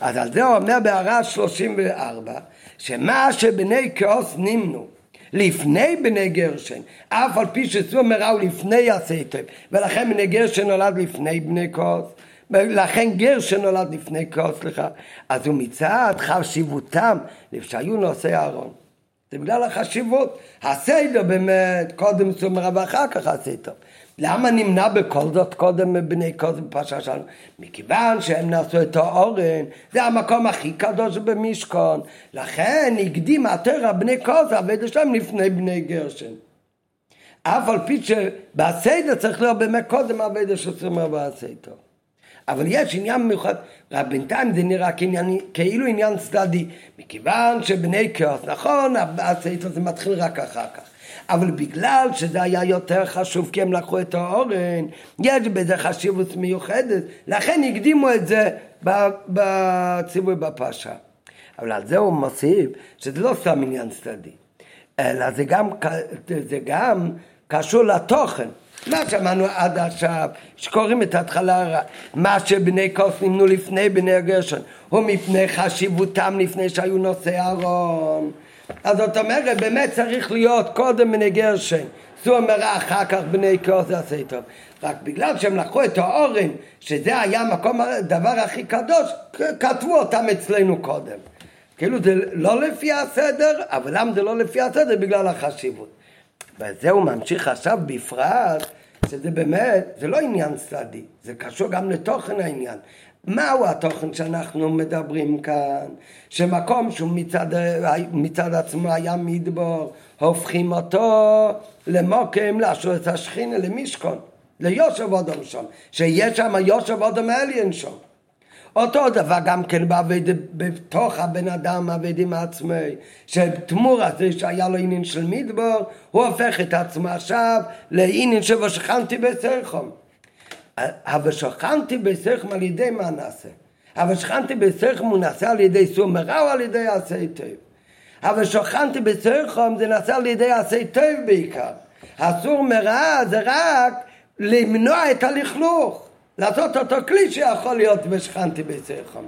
אז על זה הוא אומר בהערה 34, שמה שבני קהת נמנו לפני בני גרשן, אף על פי שסור מרע הוא לפני ועשה טוב, ולכן בני גרשן נולד לפני בני קהת, לכן גרשן נולד לפני קהת, סליחה, אז הוא מצד חשיבותם, שהיו נושאי הארון. זה בגלל החשיבות. הסדר באמת, קודם סור מרע ואחר כך ועשה טוב. למה נמנו בכל זאת קודם בני קהת בפרשה שלנו? מכיוון שהם נשאו את הארון, זה המקום הכי קדוש במשכון. לכן הקדים התרא בני קודם, עבד שלהם לפני בני גרשן. אף על פי שבסדר צריך להיות באמת קודם עבד שצריך בסדר. אבל יש עניין מיוחד, רק בינתיים זה נראה כעניין, כאילו עניין צדדי, מכיוון שבני כאוס, נכון, הסדר זה מתחיל רק אחר כך. אבל בגלל שזה היה יותר חשוב כי הם לקחו את האורן, יש בזה חשיבות מיוחדת, לכן הקדימו את זה בציווי בפרשה. אבל על זה הוא מוסיף שזה לא סתם עניין צדדי, אלא זה גם, זה גם קשור לתוכן. מה שמענו עד עכשיו, שקוראים את ההתחלה, מה שבני כוס נמנו לפני בני הגרשון, הוא מפני חשיבותם לפני שהיו נושאי ארון. אז זאת אומרת, באמת צריך להיות קודם בני גרשן, זו אומרה אחר כך בני כוס עשה טוב. רק בגלל שהם לקחו את האורן, שזה היה המקום, הדבר הכי קדוש, כתבו אותם אצלנו קודם. כאילו זה לא לפי הסדר, אבל למה זה לא לפי הסדר? בגלל החשיבות. וזה הוא ממשיך עכשיו בפרט, שזה באמת, זה לא עניין צדדי, זה קשור גם לתוכן העניין. מהו התוכן שאנחנו מדברים כאן? שמקום שהוא מצד, מצד עצמו היה מדבור, הופכים אותו למוקם, לאשר את השכינה, למשכון, ליושב אודום שם, שיש שם יושב אודום אליין שם. אותו דבר גם כן בעבד, בתוך הבן אדם עבד עם עצמי, שתמור הזה שהיה לו עניין של מדבור, הוא הופך את עצמו עכשיו לעניין שבשכנתי בסרחום. אבל שכנתי בסרחום על ידי מה נעשה? אבל שכנתי בסרחום הוא נעשה על ידי סור מרע או על ידי עשה טוב? אבל שכנתי בסרחום זה נעשה על ידי עשה טוב בעיקר. הסור מרע זה רק למנוע את הלכלוך. לעשות אותו כלי שיכול להיות בשכנתי בסרחום.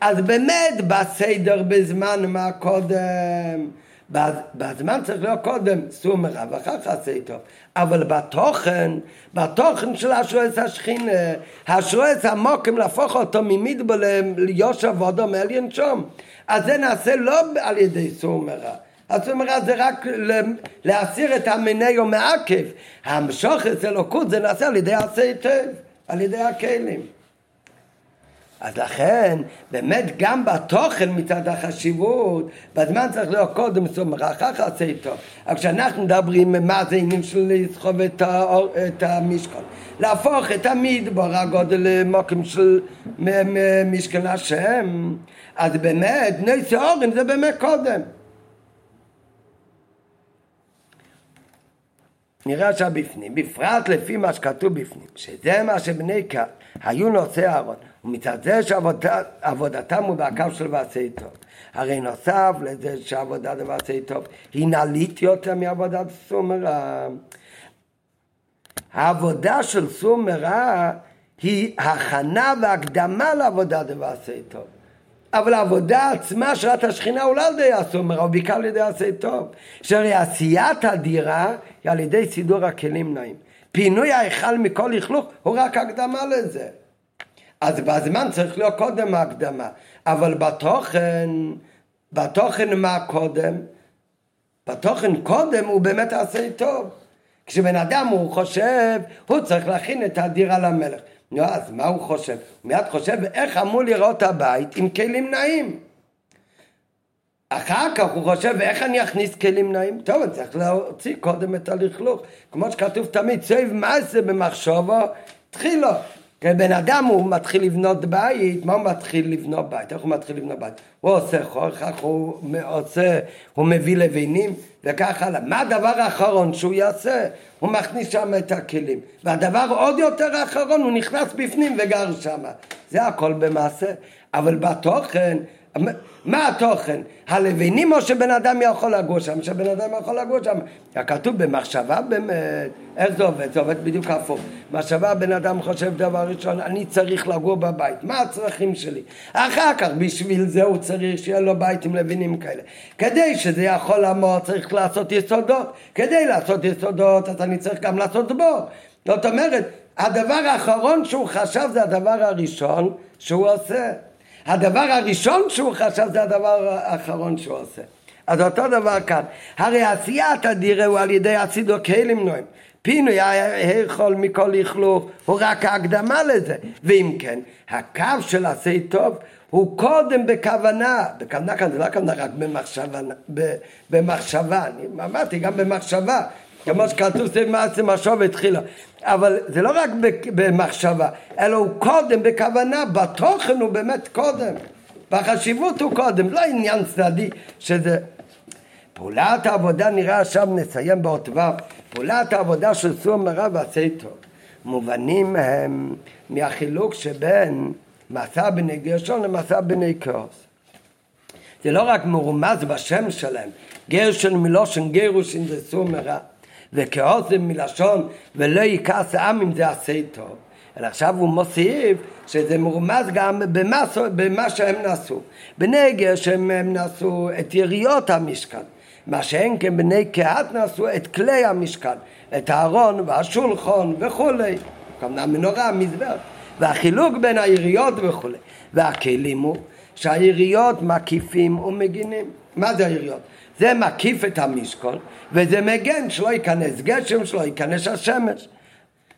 אז באמת בסדר בזמן מה קודם, בזמן צריך להיות קודם סומר ואחר כך עשה טוב. אבל בתוכן, בתוכן של השרועס השכינה, השרועס המוקם להפוך אותו ממדבר ליושב ואודום אליין שום. אז זה נעשה לא על ידי סומרה. הסומרה זה רק להסיר את המיני ומעכב. המשוך את אלוקות זה נעשה על ידי עשה טוב. על ידי הכלים. אז לכן, באמת גם בתוכן מצד החשיבות, בזמן צריך להיות קודם סומך, אחר כך עשה איתו. אבל כשאנחנו מדברים מה זה עניין של לסחוב את, האור, את המשכון, להפוך את המדבר הגודל למוקם של משכן השם, אז באמת, נס אורן זה באמת קודם. נראה עכשיו בפנים, בפרט לפי מה שכתוב בפנים, שזה מה שבני קהל היו נושאי אהרון, ומצד זה שעבודתם הוא בקו של ועשי טוב. הרי נוסף לזה שעבודת ועשי טוב היא נעלית יותר מעבודת סומרה. העבודה של סומרה היא הכנה והקדמה לעבודת ועשי טוב. אבל העבודה עצמה של השכינה הוא לא על ידי הסומר, אבל בעיקר על ידי עשה טוב. שהרי עשיית הדירה היא על ידי סידור הכלים נעים. פינוי ההיכל מכל לכלוך הוא רק הקדמה לזה. אז בזמן צריך להיות קודם ההקדמה, אבל בתוכן, בתוכן מה קודם? בתוכן קודם הוא באמת עשה טוב. כשבן אדם הוא חושב, הוא צריך להכין את הדירה למלך. נו, אז מה הוא חושב? הוא מיד חושב איך אמור לראות הבית עם כלים נעים. אחר כך הוא חושב איך אני אכניס כלים נעים? טוב, אני צריך להוציא קודם את הלכלוך. כמו שכתוב תמיד, סביב מעשה במחשבו, תחילו. בן אדם הוא מתחיל לבנות בית, מה הוא מתחיל לבנות בית? איך הוא מתחיל לבנות בית? הוא עושה חור, כך הוא עושה, הוא מביא לבנים וכך הלאה. מה הדבר האחרון שהוא יעשה? הוא מכניס שם את הכלים. והדבר עוד יותר האחרון, הוא נכנס בפנים וגר שם. זה הכל במעשה. אבל בתוכן, מה התוכן? הלבנים או שבן אדם יכול לגור שם? שבן אדם יכול לגור שם. כתוב במחשבה באמת, איך זה עובד? זה עובד בדיוק הפוך. מחשבה בן אדם חושב דבר ראשון, אני צריך לגור בבית, מה הצרכים שלי? אחר כך בשביל זה הוא צריך שיהיה לו בית עם לבינים כאלה. כדי שזה יכול לעמוד צריך לעשות יסודות. כדי לעשות יסודות אז אני צריך גם לעשות בור. זאת אומרת, הדבר האחרון שהוא חשב זה הדבר הראשון שהוא עושה. הדבר הראשון שהוא חשב זה הדבר האחרון שהוא עושה. אז אותו דבר כאן. הרי עשיית הדירה הוא על ידי הצידו כלים נועים. פינוי ההיכול מכל לכלוך הוא רק ההקדמה לזה. ואם כן, הקו של עשי טוב הוא קודם בכוונה, בכוונה כאן זה לא הכוונה רק במחשבה, במחשבה, אני אמרתי גם במחשבה, כמו שכתוב זה מעשה משוב התחילה. אבל זה לא רק במחשבה, אלא הוא קודם בכוונה, בתוכן הוא באמת קודם. בחשיבות הוא קודם, לא עניין צדדי שזה... פעולת העבודה נראה עכשיו נסיים באות ו', פעולת העבודה של סור מרע ועשה טוב. מובנים הם מהחילוק שבין מסע בני גרשון למסע בני קרוס. זה לא רק מרומז בשם שלהם, גרשון מלושן גירושין זה סור מרע. וכעוזם מלשון ולא יכעס העם אם זה עשה טוב. אלא עכשיו הוא מוסיף שזה מורמז גם במה, במה שהם נעשו. בני גשם הם נעשו את יריות המשכן. מה שאין כן בני קהת נעשו את כלי המשכן, את הארון והשולחון וכולי. כמובן מנורה, מזבח. והחילוק בין היריות וכולי. והכלים הוא שהיריות מקיפים ומגינים. מה זה היריות? זה מקיף את המשכון וזה מגן שלא ייכנס גשם, שלא ייכנס השמש.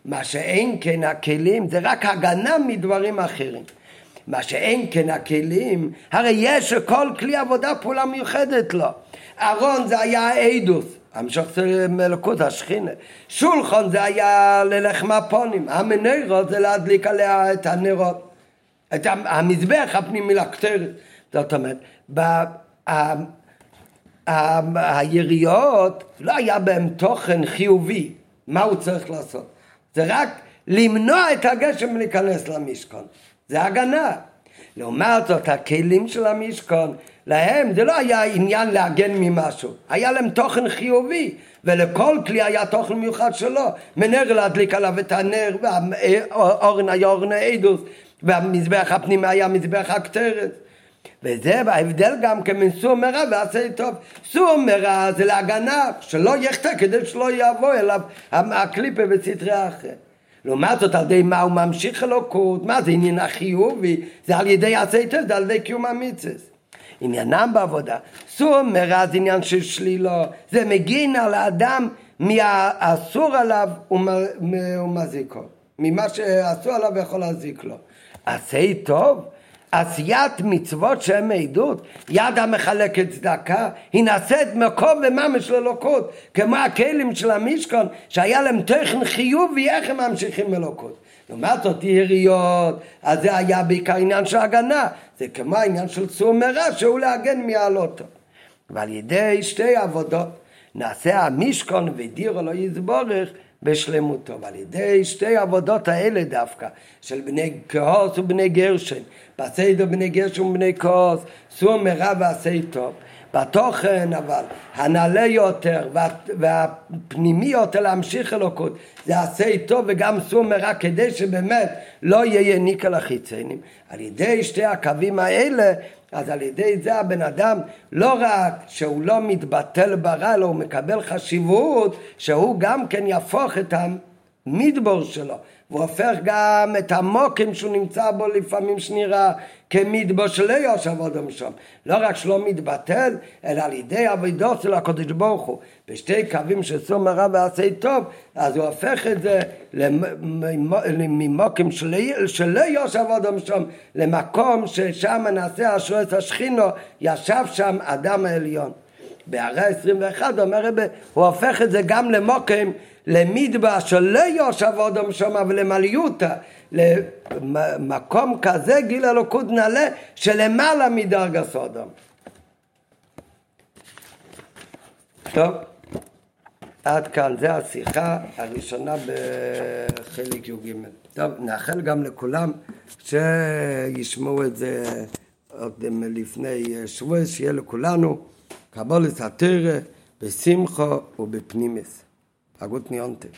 מה שאין כן הכלים זה רק הגנה מדברים אחרים. מה שאין כן הכלים, הרי יש לכל כלי עבודה פעולה מיוחדת לו. ארון זה היה העדוס, המשך זה מלכות השכינה. שולחון זה היה ללחם הפונים, המנרות זה להדליק עליה את הנרות. את המזבח הפנימי לקטרת. זאת אומרת, היריות לא היה בהם תוכן חיובי, מה הוא צריך לעשות? זה רק למנוע את הגשם מלהיכנס למשכון, זה הגנה. לעומת זאת, הכלים של המשכון, להם זה לא היה עניין להגן ממשהו, היה להם תוכן חיובי, ולכל כלי היה תוכן מיוחד שלו, מנר להדליק עליו את הנר, והאורן היה אורן העדוס, והמזבח הפנימי היה מזבח הקטרת. וזה ההבדל גם כן בין סור מרע ועשה טוב. סור מרע זה להגנה, שלא יחטא כדי שלא יבוא אליו הקליפה וסטרי אחר. לעומת זאת על ידי מה הוא ממשיך אלוקות, מה זה עניין החיובי, זה על ידי עשה טוב, זה על ידי קיום המצווה. עניינם בעבודה, סור מרע זה עניין של שלילו, זה מגין על האדם מהאסור עליו ומזיקו, ממה שאסור עליו יכול להזיק לו. עשה טוב עשיית מצוות שהן מעדות, יד המחלקת צדקה, היא נעשית מקום וממש ללוקות, כמו הכלים של המשכון, שהיה להם תכן חיובי, איך הם ממשיכים אלוקות. לעומת זאת יריות, אז זה היה בעיקר עניין של הגנה, זה כמו העניין של צור מרע, שהוא להגן מעלותו. ועל ידי שתי עבודות, נעשה המשכון ודירו לא יסבורך, בשלמותו. ועל ידי שתי העבודות האלה דווקא, של בני קהת ובני גרשן, בסדר בני גרשן ובני קהת, סור מרע ועשה טוב. בתוכן אבל הנעלה יותר וה, והפנימי יותר להמשיך אלוקות זה עשה טוב וגם סור מרע כדי שבאמת לא יהיה יניקה לחיצונים על ידי שתי הקווים האלה אז על ידי זה הבן אדם לא רק שהוא לא מתבטל ברע, אלא הוא מקבל חשיבות שהוא גם כן יהפוך את המדבור שלו, והוא הופך גם את המוקים שהוא נמצא בו לפעמים שנראה כמדבור שלא יושב עוד שם. לא רק שלא מתבטל, אלא על ידי עבודו של הקדוש ברוך הוא, בשתי קווים של סום הרע ועשה טוב, אז הוא הופך את זה ממוקים שלא יושב עוד שם, למקום ששם נעשה השועץ השכינו, ישב שם אדם העליון. בהרי 21 אומר רבי, הוא הופך את זה גם למוקים למדבר שלא יושב אדם שם ולמליותה, למקום כזה גיל אלוקות נעלה שלמעלה מדרגה סודום. טוב, עד כאן, זה השיחה הראשונה בחלק י"ג. טוב, נאחל גם לכולם שישמעו את זה עוד לפני שבוע, שיהיה לכולנו קבולת התרא בשמחו ובפנימס. הגות ניונטה.